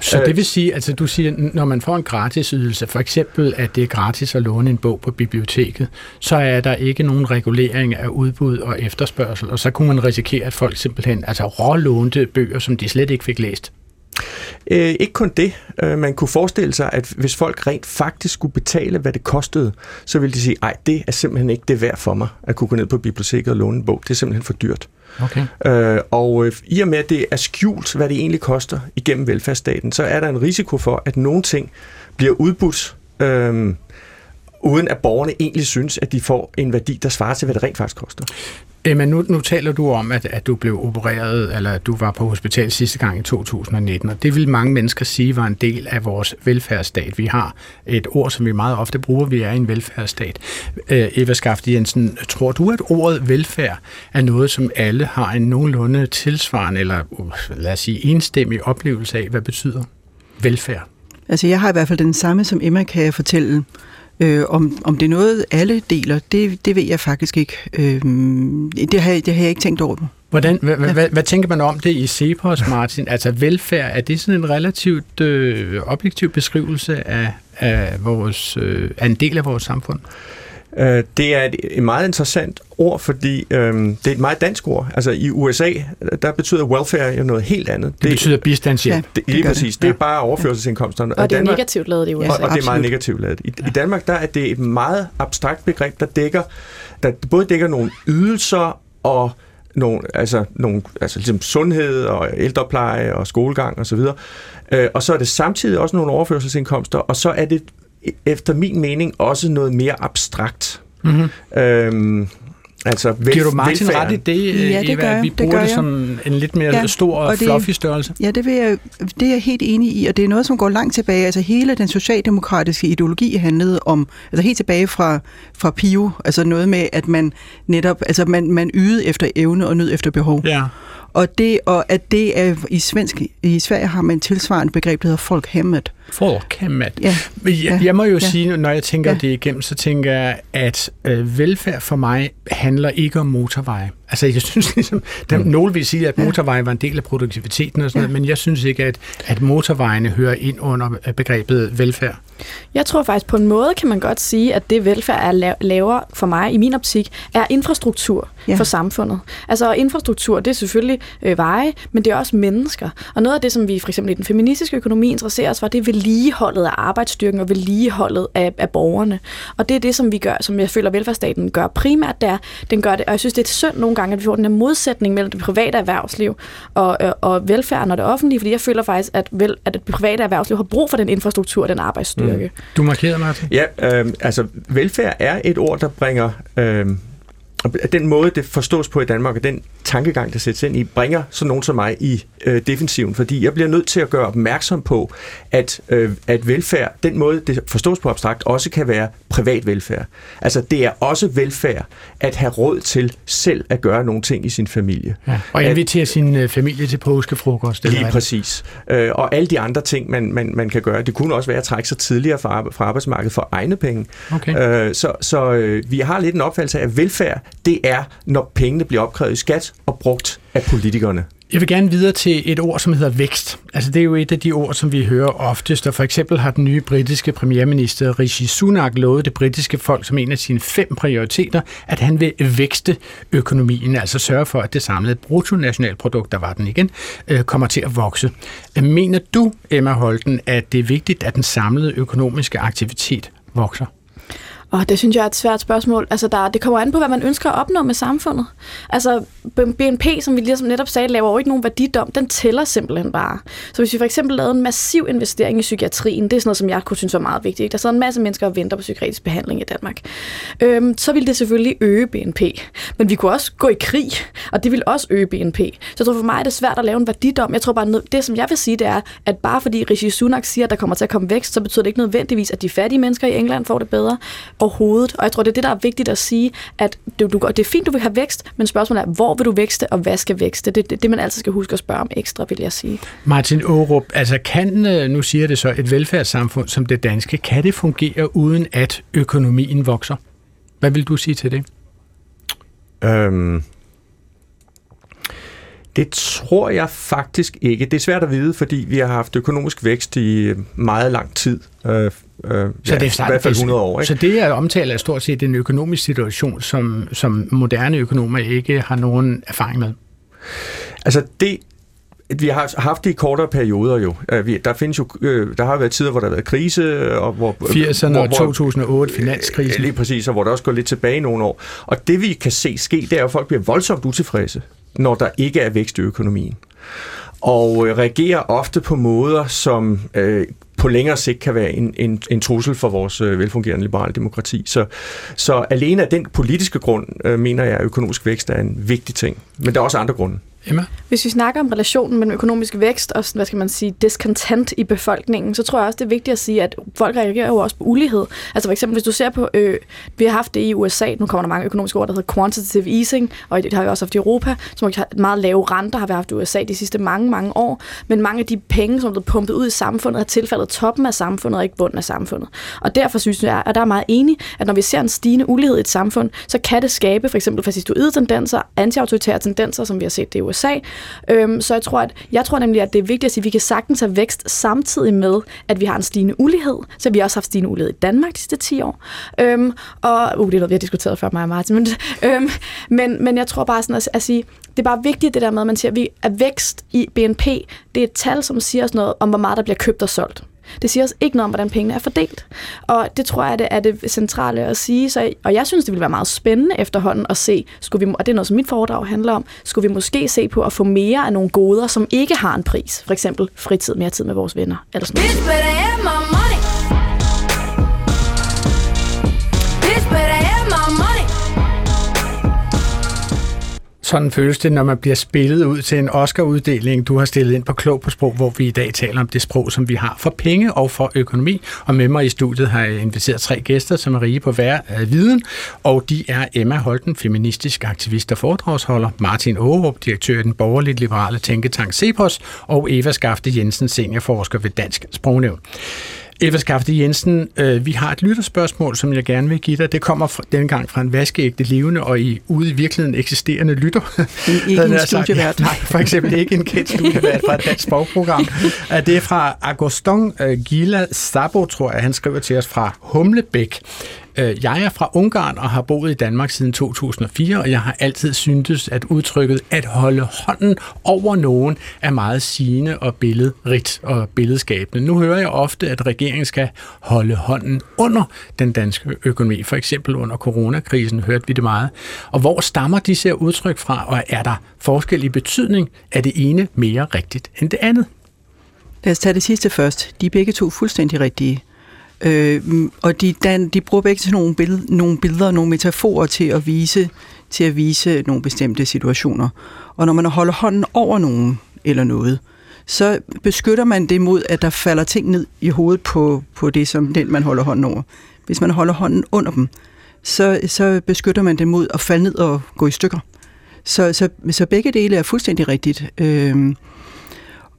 Så det øh, vil sige, altså du siger, når man får en gratis ydelse, for eksempel at det er gratis at låne en bog på biblioteket, så er der ikke nogen regulering af udbud og efterspørgsel, og så kunne man risikere, at folk simpelthen altså rålånte bøger, som de slet ikke fik læst. Øh, ikke kun det. Øh, man kunne forestille sig, at hvis folk rent faktisk skulle betale, hvad det kostede, så ville de sige, ej, det er simpelthen ikke det værd for mig, at kunne gå ned på biblioteket og låne en bog. Det er simpelthen for dyrt. Okay. Øh, og øh, i og med, at det er skjult, hvad det egentlig koster igennem velfærdsstaten, så er der en risiko for, at nogle ting bliver udbudt, øh, uden at borgerne egentlig synes, at de får en værdi, der svarer til, hvad det rent faktisk koster. Men nu, nu taler du om, at, at du blev opereret, eller at du var på hospital sidste gang i 2019, og det vil mange mennesker sige var en del af vores velfærdsstat. Vi har et ord, som vi meget ofte bruger, vi er en velfærdsstat. Øh, Eva Skafte Jensen, tror du, at ordet velfærd er noget, som alle har en nogenlunde tilsvarende, eller lad os sige enstemmig oplevelse af, hvad betyder velfærd? Altså jeg har i hvert fald den samme, som Emma kan fortælle. Øh, om, om det er noget, alle deler, det, det ved jeg faktisk ikke. Øh, det, har, det har jeg ikke tænkt over. Hvordan, hvad, ja. hvad, hvad tænker man om det i Cepos, Martin? Altså velfærd, er det sådan en relativt øh, objektiv beskrivelse af, af, vores, øh, af en del af vores samfund? Øh, det er et meget interessant ord, fordi øh, det er et meget dansk ord. Altså i USA, der betyder welfare jo noget helt andet. Det, det betyder bistandshjælp. Ja, det, lige præcis. Det. det er bare overførselsindkomsterne. Og, og det er Danmark, negativt lavet i USA. Og, og det er meget negativt lavet. I, ja. I Danmark, der er det et meget abstrakt begreb, der dækker, der både dækker nogle ydelser og nogle, altså, nogle, altså ligesom sundhed og ældrepleje og skolegang osv. Og, så øh, og så er det samtidig også nogle overførselsindkomster, og så er det efter min mening også noget mere abstrakt. Mm-hmm. Øhm, Altså vel, Giver du Martin velfærd? ret i det, ja, det Eva, at vi bruger det, det som en lidt mere ja, stor og, og det, fluffy størrelse? Ja, det, vil jeg, det er jeg helt enig i, og det er noget, som går langt tilbage. Altså hele den socialdemokratiske ideologi handlede om, altså helt tilbage fra, fra Pio, altså noget med, at man netop, altså man, man ydede efter evne og nød efter behov. Ja. Og, det, og at det er i, svensk, i Sverige har man tilsvarende begreb, der hedder folkhemmet. Folkhemmet. Ja. Jeg, jeg må jo ja. sige, når jeg tænker ja. det igennem, så tænker jeg, at øh, velfærd for mig handler ikke om motorveje. Altså, jeg synes ligesom, der, mm. nogen vil sige, at motorveje var en del af produktiviteten og sådan ja. noget, men jeg synes ikke, at, at motorvejene hører ind under begrebet velfærd. Jeg tror faktisk, på en måde kan man godt sige, at det velfærd er laver for mig, i min optik, er infrastruktur ja. for samfundet. Altså infrastruktur, det er selvfølgelig øh, veje, men det er også mennesker. Og noget af det, som vi for eksempel i den feministiske økonomi interesserer os for, det er vedligeholdet af arbejdsstyrken og vedligeholdet af, af borgerne. Og det er det, som vi gør, som jeg føler, velfærdsstaten gør primært der. Den gør det, og jeg synes, det er synd nogle gange, at vi får den her modsætning mellem det private erhvervsliv og, øh, og velfærden og det offentlige, fordi jeg føler faktisk, at, vel, at det private erhvervsliv har brug for den infrastruktur og den arbejdsstyrke. Mm. Du markerer, Martin. Ja, øh, altså velfærd er et ord, der bringer... Øh, den måde, det forstås på i Danmark, og den tankegang, der sættes ind i, bringer sådan nogen som mig i øh, defensiven, fordi jeg bliver nødt til at gøre opmærksom på, at, øh, at velfærd, den måde, det forstås på abstrakt, også kan være privat velfærd. Altså, det er også velfærd at have råd til selv at gøre nogle ting i sin familie. Ja, og invitere at, sin øh, familie til påskefrokost. Lige eller præcis. Øh, og alle de andre ting, man, man, man kan gøre. Det kunne også være at trække sig tidligere fra, fra arbejdsmarkedet for egne penge. Okay. Øh, så så øh, vi har lidt en opfattelse af, at velfærd, det er, når pengene bliver opkrævet i skat og brugt af politikerne. Jeg vil gerne videre til et ord, som hedder vækst. Altså det er jo et af de ord, som vi hører oftest, og for eksempel har den nye britiske premierminister Rishi Sunak lovet det britiske folk som en af sine fem prioriteter, at han vil vækste økonomien, altså sørge for, at det samlede bruttonationalprodukt, der var den igen, øh, kommer til at vokse. Mener du, Emma Holten, at det er vigtigt, at den samlede økonomiske aktivitet vokser? Og det synes jeg er et svært spørgsmål. Altså, der, det kommer an på, hvad man ønsker at opnå med samfundet. Altså, BNP, som vi ligesom netop sagde, laver jo ikke nogen værdidom. Den tæller simpelthen bare. Så hvis vi for eksempel lavede en massiv investering i psykiatrien, det er sådan noget, som jeg kunne synes var meget vigtigt. Ikke? Der sidder en masse mennesker og venter på psykiatrisk behandling i Danmark. Øhm, så ville det selvfølgelig øge BNP. Men vi kunne også gå i krig, og det ville også øge BNP. Så jeg tror for mig er det svært at lave en værdidom. Jeg tror bare, det som jeg vil sige, det er, at bare fordi Rishi Sunak siger, at der kommer til at komme vækst, så betyder det ikke nødvendigvis, at de fattige mennesker i England får det bedre overhovedet. Og jeg tror, det er det, der er vigtigt at sige, at du, du, det er fint, du vil have vækst, men spørgsmålet er, hvor vil du vækste, og hvad skal vækste? Det er det, det, man altid skal huske at spørge om ekstra, vil jeg sige. Martin Aarup, altså kan, øh, nu siger det så, et velfærdssamfund som det danske, kan det fungere uden at økonomien vokser? Hvad vil du sige til det? Øhm, det tror jeg faktisk ikke. Det er svært at vide, fordi vi har haft økonomisk vækst i meget lang tid. Øh, Øh, så ja, det er i hvert fald 100 år. Ikke? Så det er omtaler er stort set en økonomisk situation, som, som moderne økonomer ikke har nogen erfaring med. Altså det, vi har haft det i kortere perioder jo. Der findes jo, øh, der har været tider, hvor der har været krise, og hvor 80'erne og 2008 finanskrisen. Lige præcis, og hvor der også går lidt tilbage nogle år. Og det vi kan se ske, det er, at folk bliver voldsomt utilfredse, når der ikke er vækst i økonomien. Og øh, reagerer ofte på måder, som øh, på længere sigt kan være en, en, en trussel for vores øh, velfungerende liberale demokrati. Så, så alene af den politiske grund, øh, mener jeg, at økonomisk vækst er en vigtig ting. Men der er også andre grunde. Emma? Hvis vi snakker om relationen mellem økonomisk vækst og hvad skal man sige, discontent i befolkningen, så tror jeg også, det er vigtigt at sige, at folk reagerer jo også på ulighed. Altså for eksempel, hvis du ser på, øh, vi har haft det i USA, nu kommer der mange økonomiske ord, der hedder quantitative easing, og det har vi også haft i Europa, som har meget lave renter, har vi haft i USA de sidste mange, mange år. Men mange af de penge, som er blevet pumpet ud i samfundet, har tilfaldet toppen af samfundet og ikke bunden af samfundet. Og derfor synes jeg, at der er meget enig, at når vi ser en stigende ulighed i et samfund, så kan det skabe for eksempel fascistoide tendenser, antiautoritære tendenser, som vi har set det i USA. USA. Øhm, så jeg tror, at, jeg tror nemlig, at det er vigtigt at sige, at vi kan sagtens have vækst samtidig med, at vi har en stigende ulighed. Så vi har også haft stigende ulighed i Danmark de sidste 10 år. Øhm, og uh, det er noget, vi har diskuteret før mig og Martin. Men, øhm, men, men jeg tror bare sådan at, at sige, det er bare vigtigt det der med, at man siger, at, vi, at vækst i BNP, det er et tal, som siger os noget om, hvor meget der bliver købt og solgt. Det siger os ikke noget om, hvordan pengene er fordelt. Og det tror jeg, det er det centrale at sige. Så, og jeg synes, det ville være meget spændende efterhånden at se, skulle vi, og det er noget, som mit foredrag handler om, skulle vi måske se på at få mere af nogle goder, som ikke har en pris. For eksempel fritid, mere tid med vores venner. Eller sådan noget. Sådan føles det, når man bliver spillet ud til en Oscar-uddeling. Du har stillet ind på Klog på Sprog, hvor vi i dag taler om det sprog, som vi har for penge og for økonomi. Og med mig i studiet har jeg inviteret tre gæster, som er rige på hver af viden. Og de er Emma Holten, feministisk aktivist og foredragsholder, Martin Aarup, direktør i den borgerligt liberale tænketank CEPOS, og Eva Skafte Jensen, seniorforsker ved Dansk Sprognævn. Eva Skafte Jensen, øh, vi har et lytterspørgsmål, som jeg gerne vil give dig. Det kommer fra, denne gang fra en vaskeægte levende og i, ude i virkeligheden eksisterende lytter. Ikke en studievært. Nej, for eksempel ikke en kendt studievært fra et dansk sprogprogram. Det er fra Agoston øh, Gila Sabo, tror jeg. Han skriver til os fra Humlebæk. Øh, jeg er fra Ungarn og har boet i Danmark siden 2004, og jeg har altid syntes, at udtrykket at holde hånden over nogen er meget sigende og billedrigt og billedskabende. Nu hører jeg ofte, at regeringen skal holde hånden under den danske økonomi. For eksempel under coronakrisen hørte vi det meget. Og hvor stammer disse udtryk fra, og er der forskel i betydning? Er det ene mere rigtigt end det andet? Lad os tage det sidste først. De er begge to fuldstændig rigtige. Øh, og de, dan, de bruger begge til nogle, billed, nogle billeder, nogle metaforer til at vise til at vise nogle bestemte situationer. Og når man holder hånden over nogen eller noget, så beskytter man det mod, at der falder ting ned i hovedet på, på det, som den, man holder hånden over. Hvis man holder hånden under dem, så, så beskytter man det mod at falde ned og gå i stykker. Så, så, så begge dele er fuldstændig rigtigt. Øh,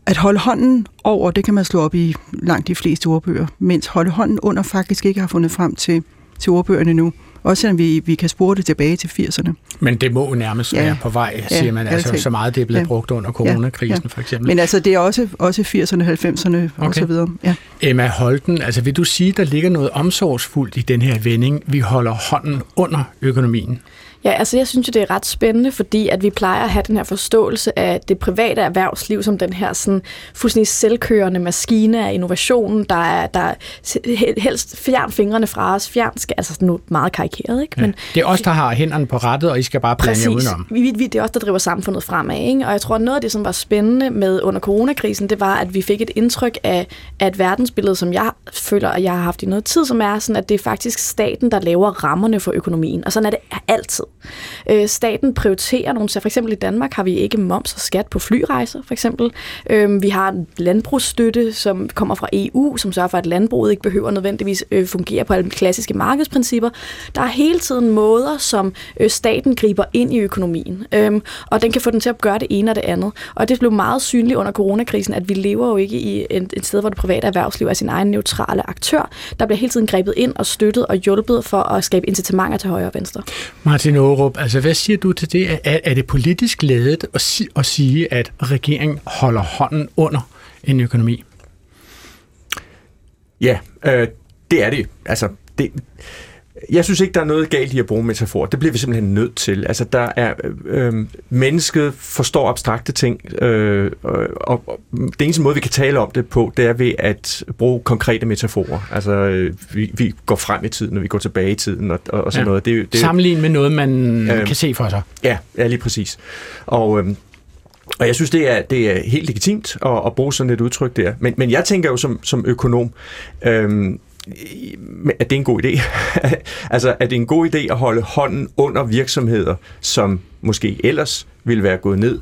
at holde hånden over, det kan man slå op i langt de fleste ordbøger, mens holde hånden under faktisk ikke har fundet frem til, til ordbøgerne nu. Også selvom vi, vi kan spore det tilbage til 80'erne. Men det må nærmest ja. være på vej, siger ja, man. Altså, så meget det er blevet ja. brugt under coronakrisen, ja. ja. for eksempel. Men altså, det er også, også 80'erne, 90'erne okay. og så videre. Ja. Emma Holten, altså vil du sige, der ligger noget omsorgsfuldt i den her vending, vi holder hånden under økonomien? Ja, altså jeg synes jo, det er ret spændende, fordi at vi plejer at have den her forståelse af det private erhvervsliv som den her sådan fuldstændig selvkørende maskine af innovationen, der er, der helst fjern fingrene fra os, fjern skal, altså nu meget karikeret, ikke? Men, ja, det er os, der har hænderne på rettet, og I skal bare blande jer udenom. Vi, vi, det er os, der driver samfundet fremad, ikke? Og jeg tror, at noget af det, som var spændende med under coronakrisen, det var, at vi fik et indtryk af, af et verdensbillede, som jeg føler, at jeg har haft i noget tid, som er sådan, at det er faktisk staten, der laver rammerne for økonomien. Og sådan er det altid. Øh, staten prioriterer nogle, så for eksempel i Danmark har vi ikke moms og skat på flyrejser, for eksempel. Øh, vi har en landbrugsstøtte, som kommer fra EU, som sørger for, at landbruget ikke behøver nødvendigvis øh, fungere på alle klassiske markedsprincipper. Der er hele tiden måder, som øh, staten griber ind i økonomien, øh, og den kan få den til at gøre det ene og det andet. Og det blev meget synligt under coronakrisen, at vi lever jo ikke i et, et sted, hvor det private erhvervsliv er sin egen neutrale aktør. Der bliver hele tiden grebet ind og støttet og hjulpet for at skabe incitamenter til højre og venstre. Martin Aarup, altså hvad siger du til det? Er, er det politisk ledet at, si- at sige, at regeringen holder hånden under en økonomi? Ja, øh, det er det. Altså, det, jeg synes ikke, der er noget galt i at bruge metafor. Det bliver vi simpelthen nødt til. Altså, der er, øh, mennesket forstår abstrakte ting, øh, og, og det eneste måde, vi kan tale om det på, det er ved at bruge konkrete metaforer. Altså, øh, vi, vi går frem i tiden, og vi går tilbage i tiden, og, og sådan ja. noget. Det, det, Sammenlign med noget, man øh, kan se for sig. Ja, ja lige præcis. Og... Øh, og jeg synes, det er, det er helt legitimt at, at bruge sådan et udtryk der. Men, men jeg tænker jo som, som økonom, øhm, er det er en god idé. altså, at det er en god idé at holde hånden under virksomheder, som måske ellers ville være gået ned,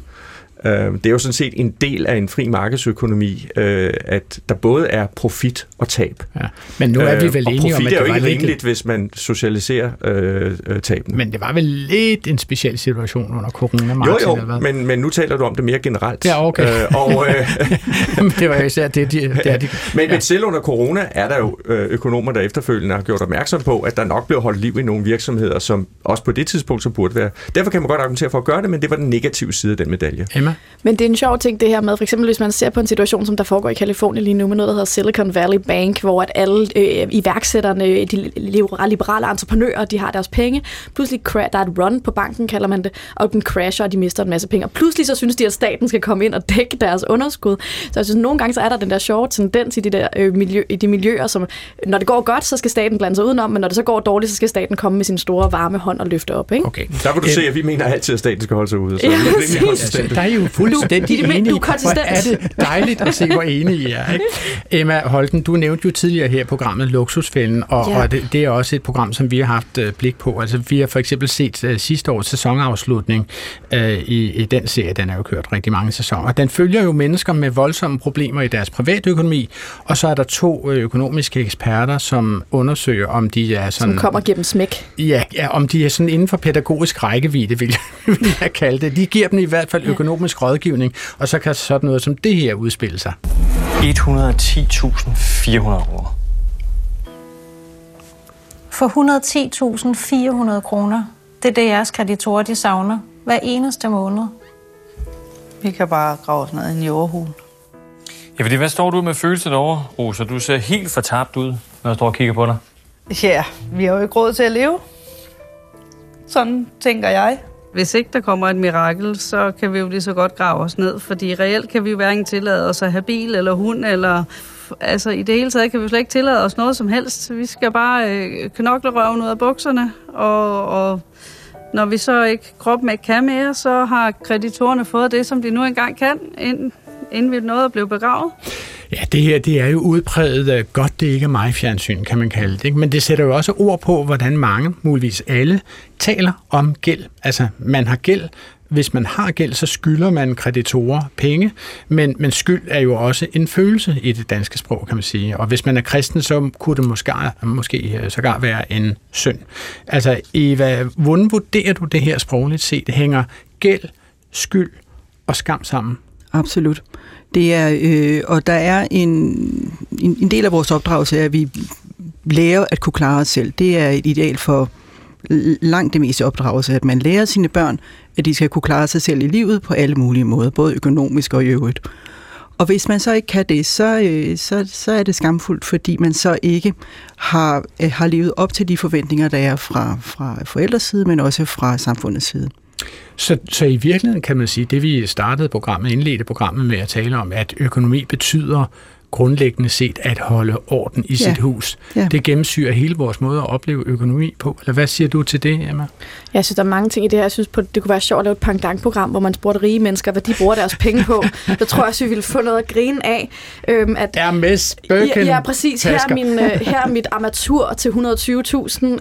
Øh, det er jo sådan set en del af en fri markedsøkonomi, øh, at der både er profit og tab. Ja. Men nu er vi vel enige om, at det er jo ikke rimeligt, lidt... hvis man socialiserer øh, øh, tabene. Men det var vel lidt en speciel situation under corona, Martin, Jo, jo, eller hvad? Men, men nu taler du om det mere generelt. Ja, okay. Øh, og, øh, det var jo især det, de, det er de, men, ja. men selv under corona er der jo økonomer, der efterfølgende har gjort opmærksom på, at der nok blev holdt liv i nogle virksomheder, som også på det tidspunkt så burde være. Derfor kan man godt argumentere for at gøre det, men det var den negative side af den medalje. Emma? Emma? Men det er en sjov ting, det her med, for eksempel hvis man ser på en situation, som der foregår i Kalifornien lige nu, med noget, der hedder Silicon Valley Bank, hvor at alle øh, iværksætterne, de liberale entreprenører, de har deres penge. Pludselig der er et run på banken, kalder man det, og den crasher, og de mister en masse penge. Og pludselig så synes de, at staten skal komme ind og dække deres underskud. Så jeg synes, nogle gange så er der den der sjove tendens i de, der, øh, miljø, i de miljøer, som når det går godt, så skal staten blande sig udenom, men når det så går dårligt, så skal staten komme med sin store varme hånd og løfte op. Ikke? Okay. Der vil du se, at vi mener altid, at staten skal holde sig ude. Så ja, det er er jo fuldstændig du, enige. Du er er det dejligt at se, hvor enige I er. Ikke? Emma Holten, du nævnte jo tidligere her programmet Luksusfælden, og, ja. og det, det er også et program, som vi har haft uh, blik på. Altså, vi har for eksempel set uh, sidste års sæsonafslutning uh, i, i den serie. Den er jo kørt rigtig mange sæsoner. Den følger jo mennesker med voldsomme problemer i deres privatøkonomi, og så er der to økonomiske eksperter, som undersøger, om de er sådan... Som kommer og giver dem smæk. Ja, ja om de er sådan inden for pædagogisk rækkevidde, vil jeg, vil jeg kalde det. De giver dem i hvert fald økonomisk rådgivning, og så kan sådan noget som det her udspille sig. 110.400 kroner. For 110.400 kroner, det er det, jeres kreditorer de savner hver eneste måned. Vi kan bare grave os ned i en jordhul. Ja, fordi hvad står du med følelsen over, Rosa? Du ser helt fortabt ud, når jeg står og kigger på dig. Ja, vi har jo ikke råd til at leve. Sådan tænker jeg. Hvis ikke der kommer et mirakel, så kan vi jo lige så godt grave os ned, fordi reelt kan vi jo hverken tillade os at have bil eller hund, eller altså i det hele taget kan vi slet ikke tillade os noget som helst. Vi skal bare øh, knokle røven ud af bukserne, og, og når vi så ikke kroppen ikke kan mere, så har kreditorerne fået det, som de nu engang kan, inden, inden vi nåede at blive begravet. Ja, det her det er jo udpræget af godt, det ikke er mig fjernsyn, kan man kalde det. Ikke? Men det sætter jo også ord på, hvordan mange, muligvis alle, taler om gæld. Altså, man har gæld, hvis man har gæld, så skylder man kreditorer penge, men, men skyld er jo også en følelse i det danske sprog, kan man sige. Og hvis man er kristen, så kunne det måske, måske øh, sågar være en synd. Altså, Eva, hvordan vurderer du det her sprogligt set? Det hænger gæld, skyld og skam sammen. Absolut. Det er, øh, og der er en, en, en del af vores opdragelse, at vi lærer at kunne klare os selv. Det er et ideal for langt det meste opdragelse, at man lærer sine børn, at de skal kunne klare sig selv i livet på alle mulige måder, både økonomisk og i øvrigt. Og hvis man så ikke kan det, så, øh, så, så er det skamfuldt, fordi man så ikke har, øh, har levet op til de forventninger, der er fra, fra forældres side, men også fra samfundets side. Så, så i virkeligheden kan man sige, det vi startede programmet, indledte programmet med at tale om, at økonomi betyder grundlæggende set at holde orden i ja. sit hus. Ja. Det gennemsyrer hele vores måde at opleve økonomi på. Eller hvad siger du til det, Emma? Jeg synes, der er mange ting i det her. Jeg synes, på, det kunne være sjovt at lave et pangdang-program, hvor man spurgte rige mennesker, hvad de bruger deres penge på. Der tror jeg, at vi ville få noget at grine af. Øhm, at, Hermes Birken Ja, ja præcis. Her er, min, øh, her er mit armatur til 120.000.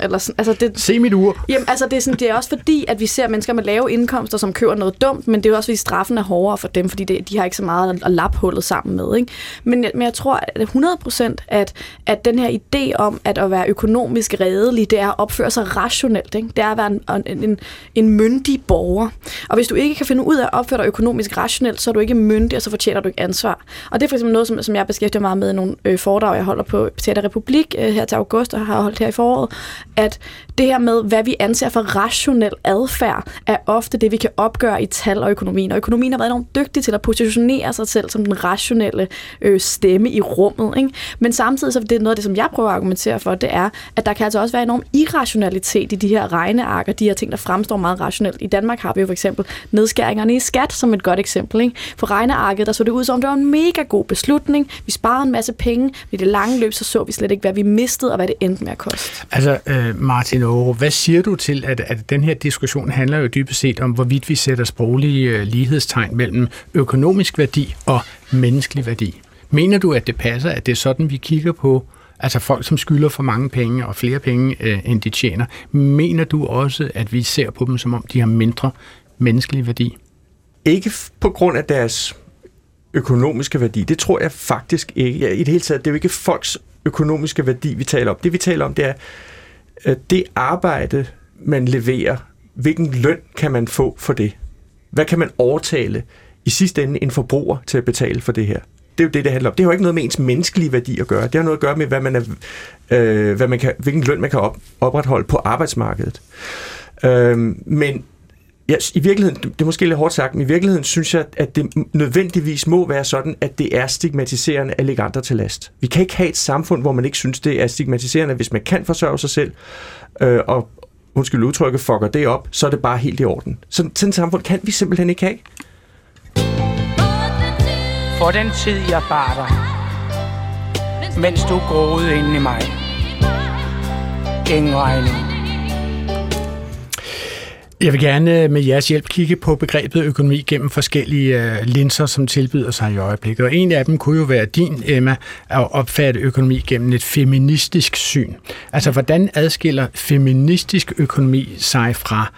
Eller sådan, altså det, Se mit ur. Jamen, altså det, er sådan, det er også fordi, at vi ser mennesker med lave indkomster, som køber noget dumt, men det er også fordi, straffen er hårdere for dem, fordi det, de har ikke så meget at lappe hullet sammen med. Ikke? Men, men jeg tror at 100% at, at den her idé om, at at være økonomisk redelig, det er at opføre sig rationelt. Ikke? Det er at være en, en, en, en myndig borger. Og hvis du ikke kan finde ud af at opføre dig økonomisk rationelt, så er du ikke myndig, og så fortjener du ikke ansvar. Og det er for eksempel noget, som, som jeg beskæftiger meget med i nogle øh, foredrag, jeg holder på Teater Republik øh, her til august, og har holdt her i foråret, at det her med, hvad vi anser for rationel adfærd, er ofte det, vi kan opgøre i tal og økonomien. Og økonomien har været enormt dygtig til at positionere sig selv som den rationelle øh, stemme i rummet. Ikke? Men samtidig så er det noget af det, som jeg prøver at argumentere for, det er, at der kan altså også være enorm irrationalitet i de her regnearker, de her ting, der fremstår meget rationelt. I Danmark har vi jo for eksempel nedskæringerne i skat som et godt eksempel. Ikke? For regnearket, der så det ud som, det var en mega god beslutning. Vi sparede en masse penge. I det lange løb, så så vi slet ikke, hvad vi mistede, og hvad det endte med at koste. Altså, øh, Martin Aaro, hvad siger du til, at, at den her diskussion handler jo dybest set om, hvorvidt vi sætter sproglige øh, lighedstegn mellem økonomisk værdi og menneskelig værdi? Mener du, at det passer, at det er sådan, vi kigger på altså folk, som skylder for mange penge og flere penge, øh, end de tjener? Mener du også, at vi ser på dem, som om de har mindre menneskelig værdi? Ikke på grund af deres økonomiske værdi. Det tror jeg faktisk ikke. Ja, I det hele taget, det er jo ikke folks økonomiske værdi, vi taler om. Det vi taler om, det er øh, det arbejde, man leverer. Hvilken løn kan man få for det? Hvad kan man overtale i sidste ende en forbruger til at betale for det her? Det er jo det, det handler om. Det har jo ikke noget med ens menneskelige værdi at gøre. Det har noget at gøre med, hvad man er, øh, hvad man kan, hvilken løn man kan op, opretholde på arbejdsmarkedet. Øh, men ja, i virkeligheden, det er måske lidt hårdt sagt, men i virkeligheden synes jeg, at det nødvendigvis må være sådan, at det er stigmatiserende at lægge andre til last. Vi kan ikke have et samfund, hvor man ikke synes, det er stigmatiserende, hvis man kan forsørge sig selv, øh, og undskyld udtrykket, fucker det op, så er det bare helt i orden. Så, sådan et samfund kan vi simpelthen ikke have for den tid, jeg bar dig, mens du groede ind i mig. Ingen regning. Jeg vil gerne øh, med jeres hjælp kigge på begrebet økonomi gennem forskellige øh, linser, som tilbyder sig i øjeblikket. Og en af dem kunne jo være din, Emma, at opfatte økonomi gennem et feministisk syn. Altså, hvordan adskiller feministisk økonomi sig fra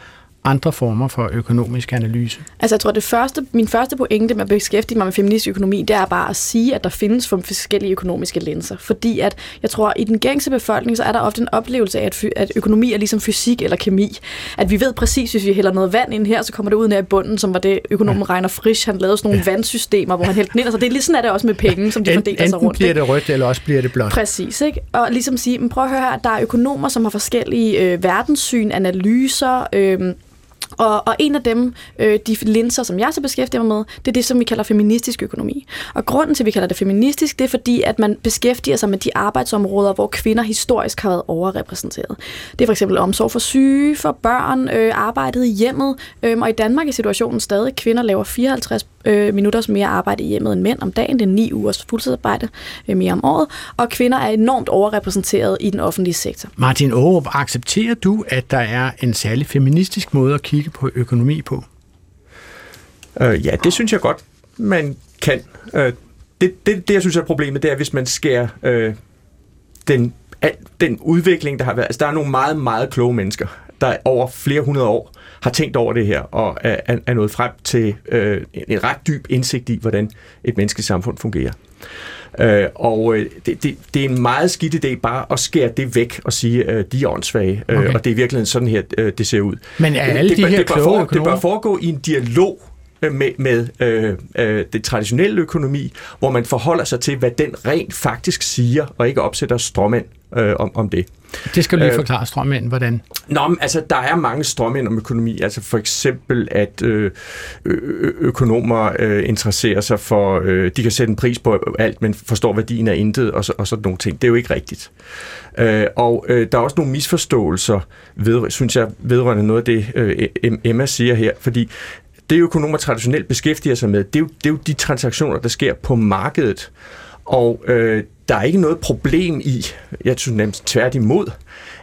andre former for økonomisk analyse? Altså jeg tror, det første, min første pointe med at beskæftige mig med feministisk økonomi, det er bare at sige, at der findes forskellige økonomiske linser. Fordi at jeg tror, at i den gængse befolkning, så er der ofte en oplevelse af, at, at økonomi er ligesom fysik eller kemi. At vi ved præcis, hvis vi hælder noget vand ind her, så kommer det ud ned i bunden, som var det økonomen ja. Reiner Frisch, han lavede sådan nogle ja. vandsystemer, hvor han hældte den ind. Altså det er ligesom er det også med penge, som de fordeler Enten sig rundt. bliver det rødt, eller også bliver det blåt. Præcis, ikke? Og ligesom sige, men prøv at høre her, der er økonomer, som har forskellige øh, verdenssyn, analyser, øh, og, og en af dem, øh, de linser, som jeg så beskæftiger mig med, det er det, som vi kalder feministisk økonomi. Og grunden til, at vi kalder det feministisk, det er fordi, at man beskæftiger sig med de arbejdsområder, hvor kvinder historisk har været overrepræsenteret. Det er for eksempel omsorg for syge, for børn, øh, arbejdet i hjemmet. Øh, og i Danmark er situationen stadig, kvinder laver 54 øh, minutters mere arbejde i hjemmet end mænd om dagen. Det er ni ugers fuldtidsarbejde øh, mere om året. Og kvinder er enormt overrepræsenteret i den offentlige sektor. Martin Aarup, accepterer du, at der er en særlig feministisk måde at kigge på økonomi på? Øh, ja, det synes jeg godt, man kan. Øh, det, det, det, jeg synes er problemet, det er, hvis man skærer øh, den, al, den udvikling, der har været. Altså, der er nogle meget, meget kloge mennesker, der over flere hundrede år har tænkt over det her, og er, er nået frem til øh, en ret dyb indsigt i, hvordan et menneskesamfund fungerer. Øh, og øh, det, det, det er en meget skidt idé bare at skære det væk og sige, øh, de er åndssvage, øh, okay. og det er virkelig sådan her, øh, det ser ud. Men er alle det, de det, her det bør, kloge for, det økonomer- bør foregå i en dialog øh, med, med øh, øh, det traditionelle økonomi, hvor man forholder sig til, hvad den rent faktisk siger, og ikke opsætter stråmænd øh, om, om det. Det skal du lige Øh, forklare, Strømmen, hvordan? Nå, men altså, der er mange strømænd om økonomi. Altså for eksempel, at øh, økonomer øh, interesserer sig for, øh, de kan sætte en pris på alt, men forstår værdien af intet, og, så, og sådan nogle ting. Det er jo ikke rigtigt. Øh, og øh, der er også nogle misforståelser, ved, synes jeg, vedrørende noget af det, øh, Emma siger her, fordi det økonomer traditionelt beskæftiger sig med, det er jo, det er jo de transaktioner, der sker på markedet. Og øh, der er ikke noget problem i, jeg synes nærmest tværtimod,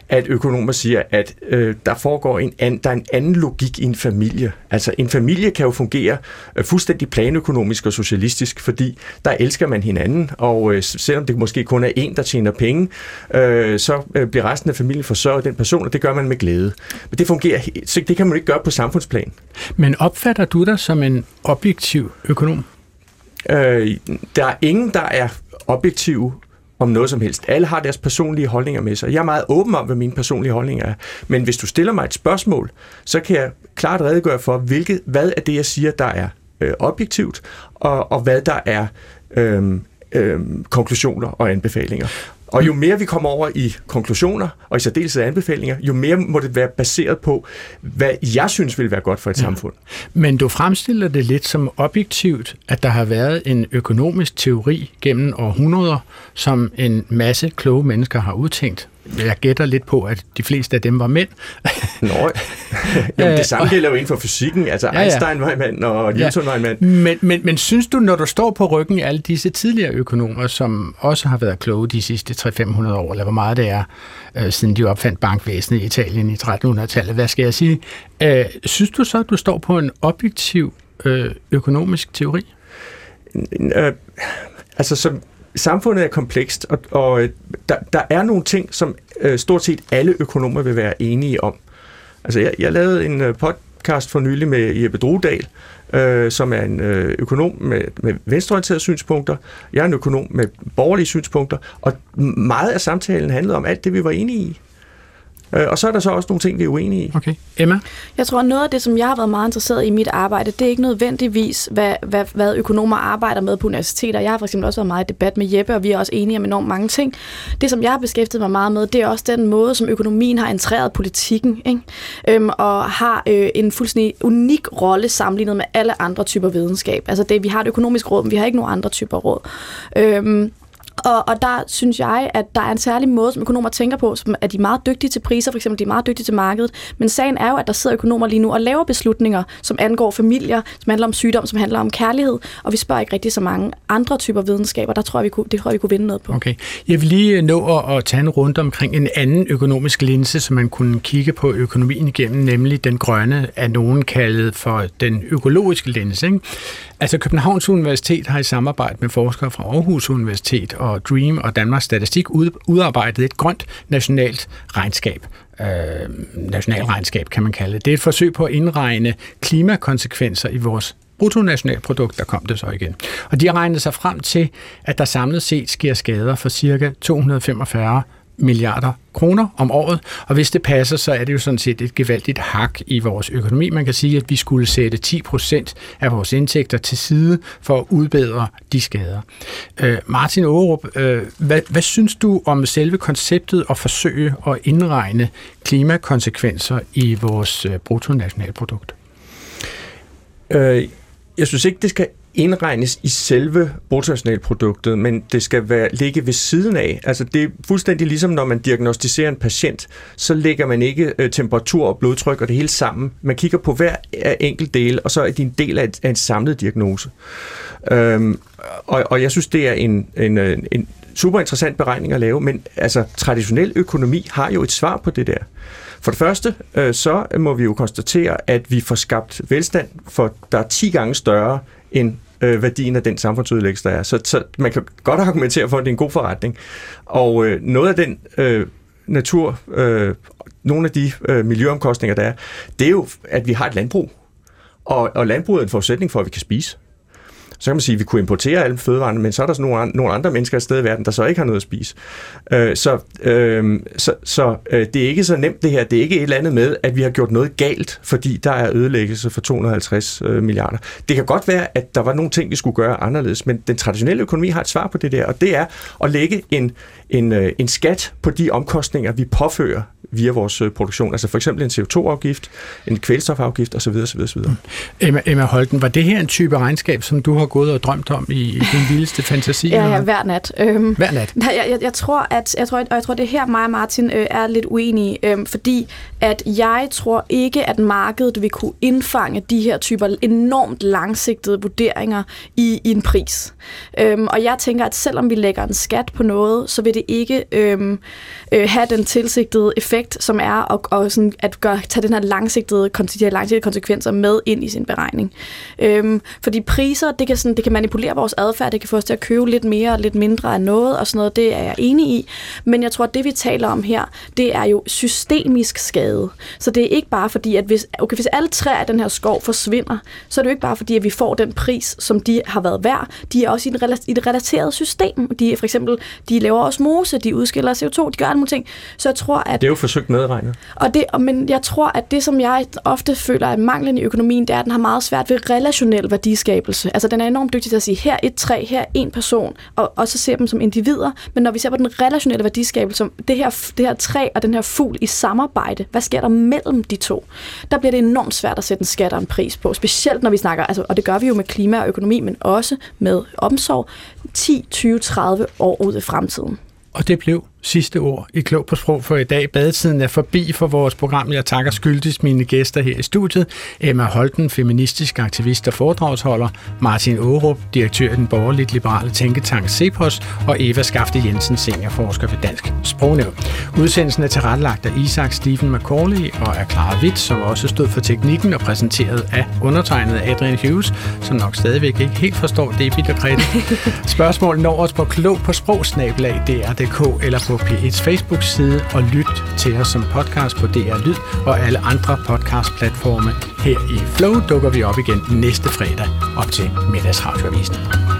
at økonomer siger, at øh, der foregår en, an, der er en anden logik i en familie. Altså en familie kan jo fungere øh, fuldstændig planøkonomisk og socialistisk, fordi der elsker man hinanden, og øh, selvom det måske kun er en, der tjener penge, øh, så øh, bliver resten af familien forsørget af den person, og det gør man med glæde. Men det fungerer, så det kan man ikke gøre på samfundsplan. Men opfatter du dig som en objektiv økonom? Øh, der er ingen, der er objektive om noget som helst. Alle har deres personlige holdninger med sig. Jeg er meget åben om, hvad mine personlige holdninger er. Men hvis du stiller mig et spørgsmål, så kan jeg klart redegøre for, hvilket, hvad er det, jeg siger, der er øh, objektivt, og, og hvad der er øh, øh, konklusioner og anbefalinger. Og jo mere vi kommer over i konklusioner, og i særdeleshed anbefalinger, jo mere må det være baseret på, hvad jeg synes vil være godt for et samfund. Men du fremstiller det lidt som objektivt, at der har været en økonomisk teori gennem århundreder, som en masse kloge mennesker har udtænkt. Jeg gætter lidt på, at de fleste af dem var mænd. Nå, jamen det samme gælder jo inden for fysikken. Altså Ja, ja. Einstein var en mand, og Newton var en mand. Men, men, men synes du, når du står på ryggen af alle disse tidligere økonomer, som også har været kloge de sidste 300-500 år, eller hvor meget det er, øh, siden de opfandt bankvæsenet i Italien i 1300-tallet, hvad skal jeg sige? Øh, synes du så, at du står på en objektiv øh, økonomisk teori? Øh, altså, som, samfundet er komplekst, og, og øh, der, der er nogle ting, som øh, stort set alle økonomer vil være enige om. Altså, jeg, jeg lavede en øh, podcast for nylig med Jeppe Drudal, øh, som er en øh, økonom med, med venstreorienterede synspunkter. Jeg er en økonom med borgerlige synspunkter, og meget af samtalen handlede om alt det, vi var enige i. Øh, og så er der så også nogle ting, vi er uenige i. Okay. Emma? Jeg tror, at noget af det, som jeg har været meget interesseret i i mit arbejde, det er ikke nødvendigvis, hvad, hvad, hvad økonomer arbejder med på universiteter. Jeg har for eksempel også været meget i debat med Jeppe, og vi er også enige om enormt mange ting. Det, som jeg har beskæftiget mig meget med, det er også den måde, som økonomien har entreret politikken, ikke? Øhm, og har øh, en fuldstændig unik rolle sammenlignet med alle andre typer videnskab. Altså det, vi har et økonomisk råd, men vi har ikke nogen andre typer råd. Øhm, og, og der synes jeg, at der er en særlig måde, som økonomer tænker på, som er de meget dygtige til priser, for eksempel de er meget dygtige til markedet. Men sagen er jo, at der sidder økonomer lige nu og laver beslutninger, som angår familier, som handler om sygdom, som handler om kærlighed, og vi spørger ikke rigtig så mange andre typer videnskaber. Der tror jeg, vi kunne, det tror jeg, vi kunne vinde noget på. Okay. Jeg vil lige øh, nå at, at tage en runde omkring en anden økonomisk linse, som man kunne kigge på økonomien igennem, nemlig den grønne, af nogen kaldet for den økologiske linse. Ikke? Altså Københavns Universitet har i samarbejde med forskere fra Aarhus Universitet og og Dream og Danmarks Statistik ud, udarbejdet et grønt nationalt regnskab. Øh, nationalregnskab kan man kalde det. Det er et forsøg på at indregne klimakonsekvenser i vores bruttonationalprodukt, der kom det så igen. Og de har regnet sig frem til, at der samlet set sker skader for ca. 245 milliarder kroner om året, og hvis det passer, så er det jo sådan set et gevaldigt hak i vores økonomi. Man kan sige, at vi skulle sætte 10 procent af vores indtægter til side for at udbedre de skader. Øh, Martin Aarup, øh, hvad, hvad synes du om selve konceptet at forsøge at indregne klimakonsekvenser i vores øh, bruttonationalprodukt? Øh, jeg synes ikke, det skal indregnes i selve bruttonationalproduktet, men det skal være, ligge ved siden af. Altså det er fuldstændig ligesom, når man diagnostiserer en patient, så lægger man ikke øh, temperatur og blodtryk og det hele sammen. Man kigger på hver øh, enkelt del, og så er det en del af, et, af en samlet diagnose. Øhm, og, og jeg synes, det er en, en, øh, en super interessant beregning at lave, men altså traditionel økonomi har jo et svar på det der. For det første, øh, så må vi jo konstatere, at vi får skabt velstand, for der er 10 gange større end øh, værdien af den samfundsødelæggelse, der er. Så, så man kan godt argumentere for, at det er en god forretning. Og øh, noget af den øh, natur, øh, nogle af de øh, miljøomkostninger, der er, det er jo, at vi har et landbrug. Og, og landbruget er en forudsætning for, at vi kan spise. Så kan man sige, at vi kunne importere alle fødevarene, men så er der sådan nogle, andre mennesker et sted i verden, der så ikke har noget at spise. Øh, så øh, så, så øh, det er ikke så nemt det her. Det er ikke et eller andet med, at vi har gjort noget galt, fordi der er ødelæggelse for 250 øh, milliarder. Det kan godt være, at der var nogle ting, vi skulle gøre anderledes, men den traditionelle økonomi har et svar på det der, og det er at lægge en, en, øh, en skat på de omkostninger, vi påfører via vores øh, produktion. Altså for eksempel en CO2-afgift, en kvælstofafgift osv. osv., osv. Emma, Emma Holten, var det her en type regnskab, som du har gået og drømt om i, i din vildeste fantasi? Ja, ja, hver nat. Øhm, hver nat? Nej, jeg, jeg, jeg, tror, at, jeg, tror, og jeg tror, det er her mig og Martin øh, er lidt uenige, øh, fordi at jeg tror ikke, at markedet vil kunne indfange de her typer enormt langsigtede vurderinger i, i en pris. Øhm, og jeg tænker, at selvom vi lægger en skat på noget, så vil det ikke øhm, øh, have den tilsigtede effekt, som er at, og sådan, at gøre, tage den her langsigtede, de her langsigtede konsekvenser med ind i sin beregning. Øhm, fordi priser, det kan, sådan, det kan manipulere vores adfærd, det kan få os til at købe lidt mere og lidt mindre af noget og sådan noget, det er jeg enig i. Men jeg tror, at det vi taler om her, det er jo systemisk skade. Så det er ikke bare fordi, at hvis, okay, hvis alle træer af den her skov forsvinder, så er det jo ikke bare fordi, at vi får den pris, som de har været værd. De er også i, en, i et relateret system. De for eksempel, de laver osmose, de udskiller CO2, de gør alle mulige ting. Så jeg tror, at... Det er jo forsøgt medregnet. Og det, men jeg tror, at det, som jeg ofte føler er manglen i økonomien, det er, at den har meget svært ved relationel værdiskabelse. Altså, den er enormt dygtig til at sige, her et træ, her en person, og, og så ser dem som individer. Men når vi ser på den relationelle værdiskabelse, som det her, det her træ og den her fugl i samarbejde, hvad sker der mellem de to? Der bliver det enormt svært at sætte en skat og en pris på, specielt når vi snakker, altså, og det gør vi jo med klima og økonomi, men også med omsorg, 10, 20, 30 år ud i fremtiden. Og det blev sidste ord i Klog på Sprog for i dag. Badetiden er forbi for vores program. Jeg takker skyldigst mine gæster her i studiet. Emma Holten, feministisk aktivist og foredragsholder. Martin Aarup, direktør i den borgerligt liberale tænketank CEPOS. Og Eva Skafte Jensen, seniorforsker ved Dansk Sprognævn. Udsendelsen er tilrettelagt af Isak Stephen McCauley og er Clara Witt, som også stod for teknikken og præsenteret af undertegnet Adrian Hughes, som nok stadigvæk ikke helt forstår det, vi der Spørgsmål når os på klog på sprogsnabelag, DR.dk eller på P1's Facebook-side og lyt til os som podcast på DR Lyd og alle andre podcast-platforme. Her i Flow dukker vi op igen næste fredag op til middagsradioavisen.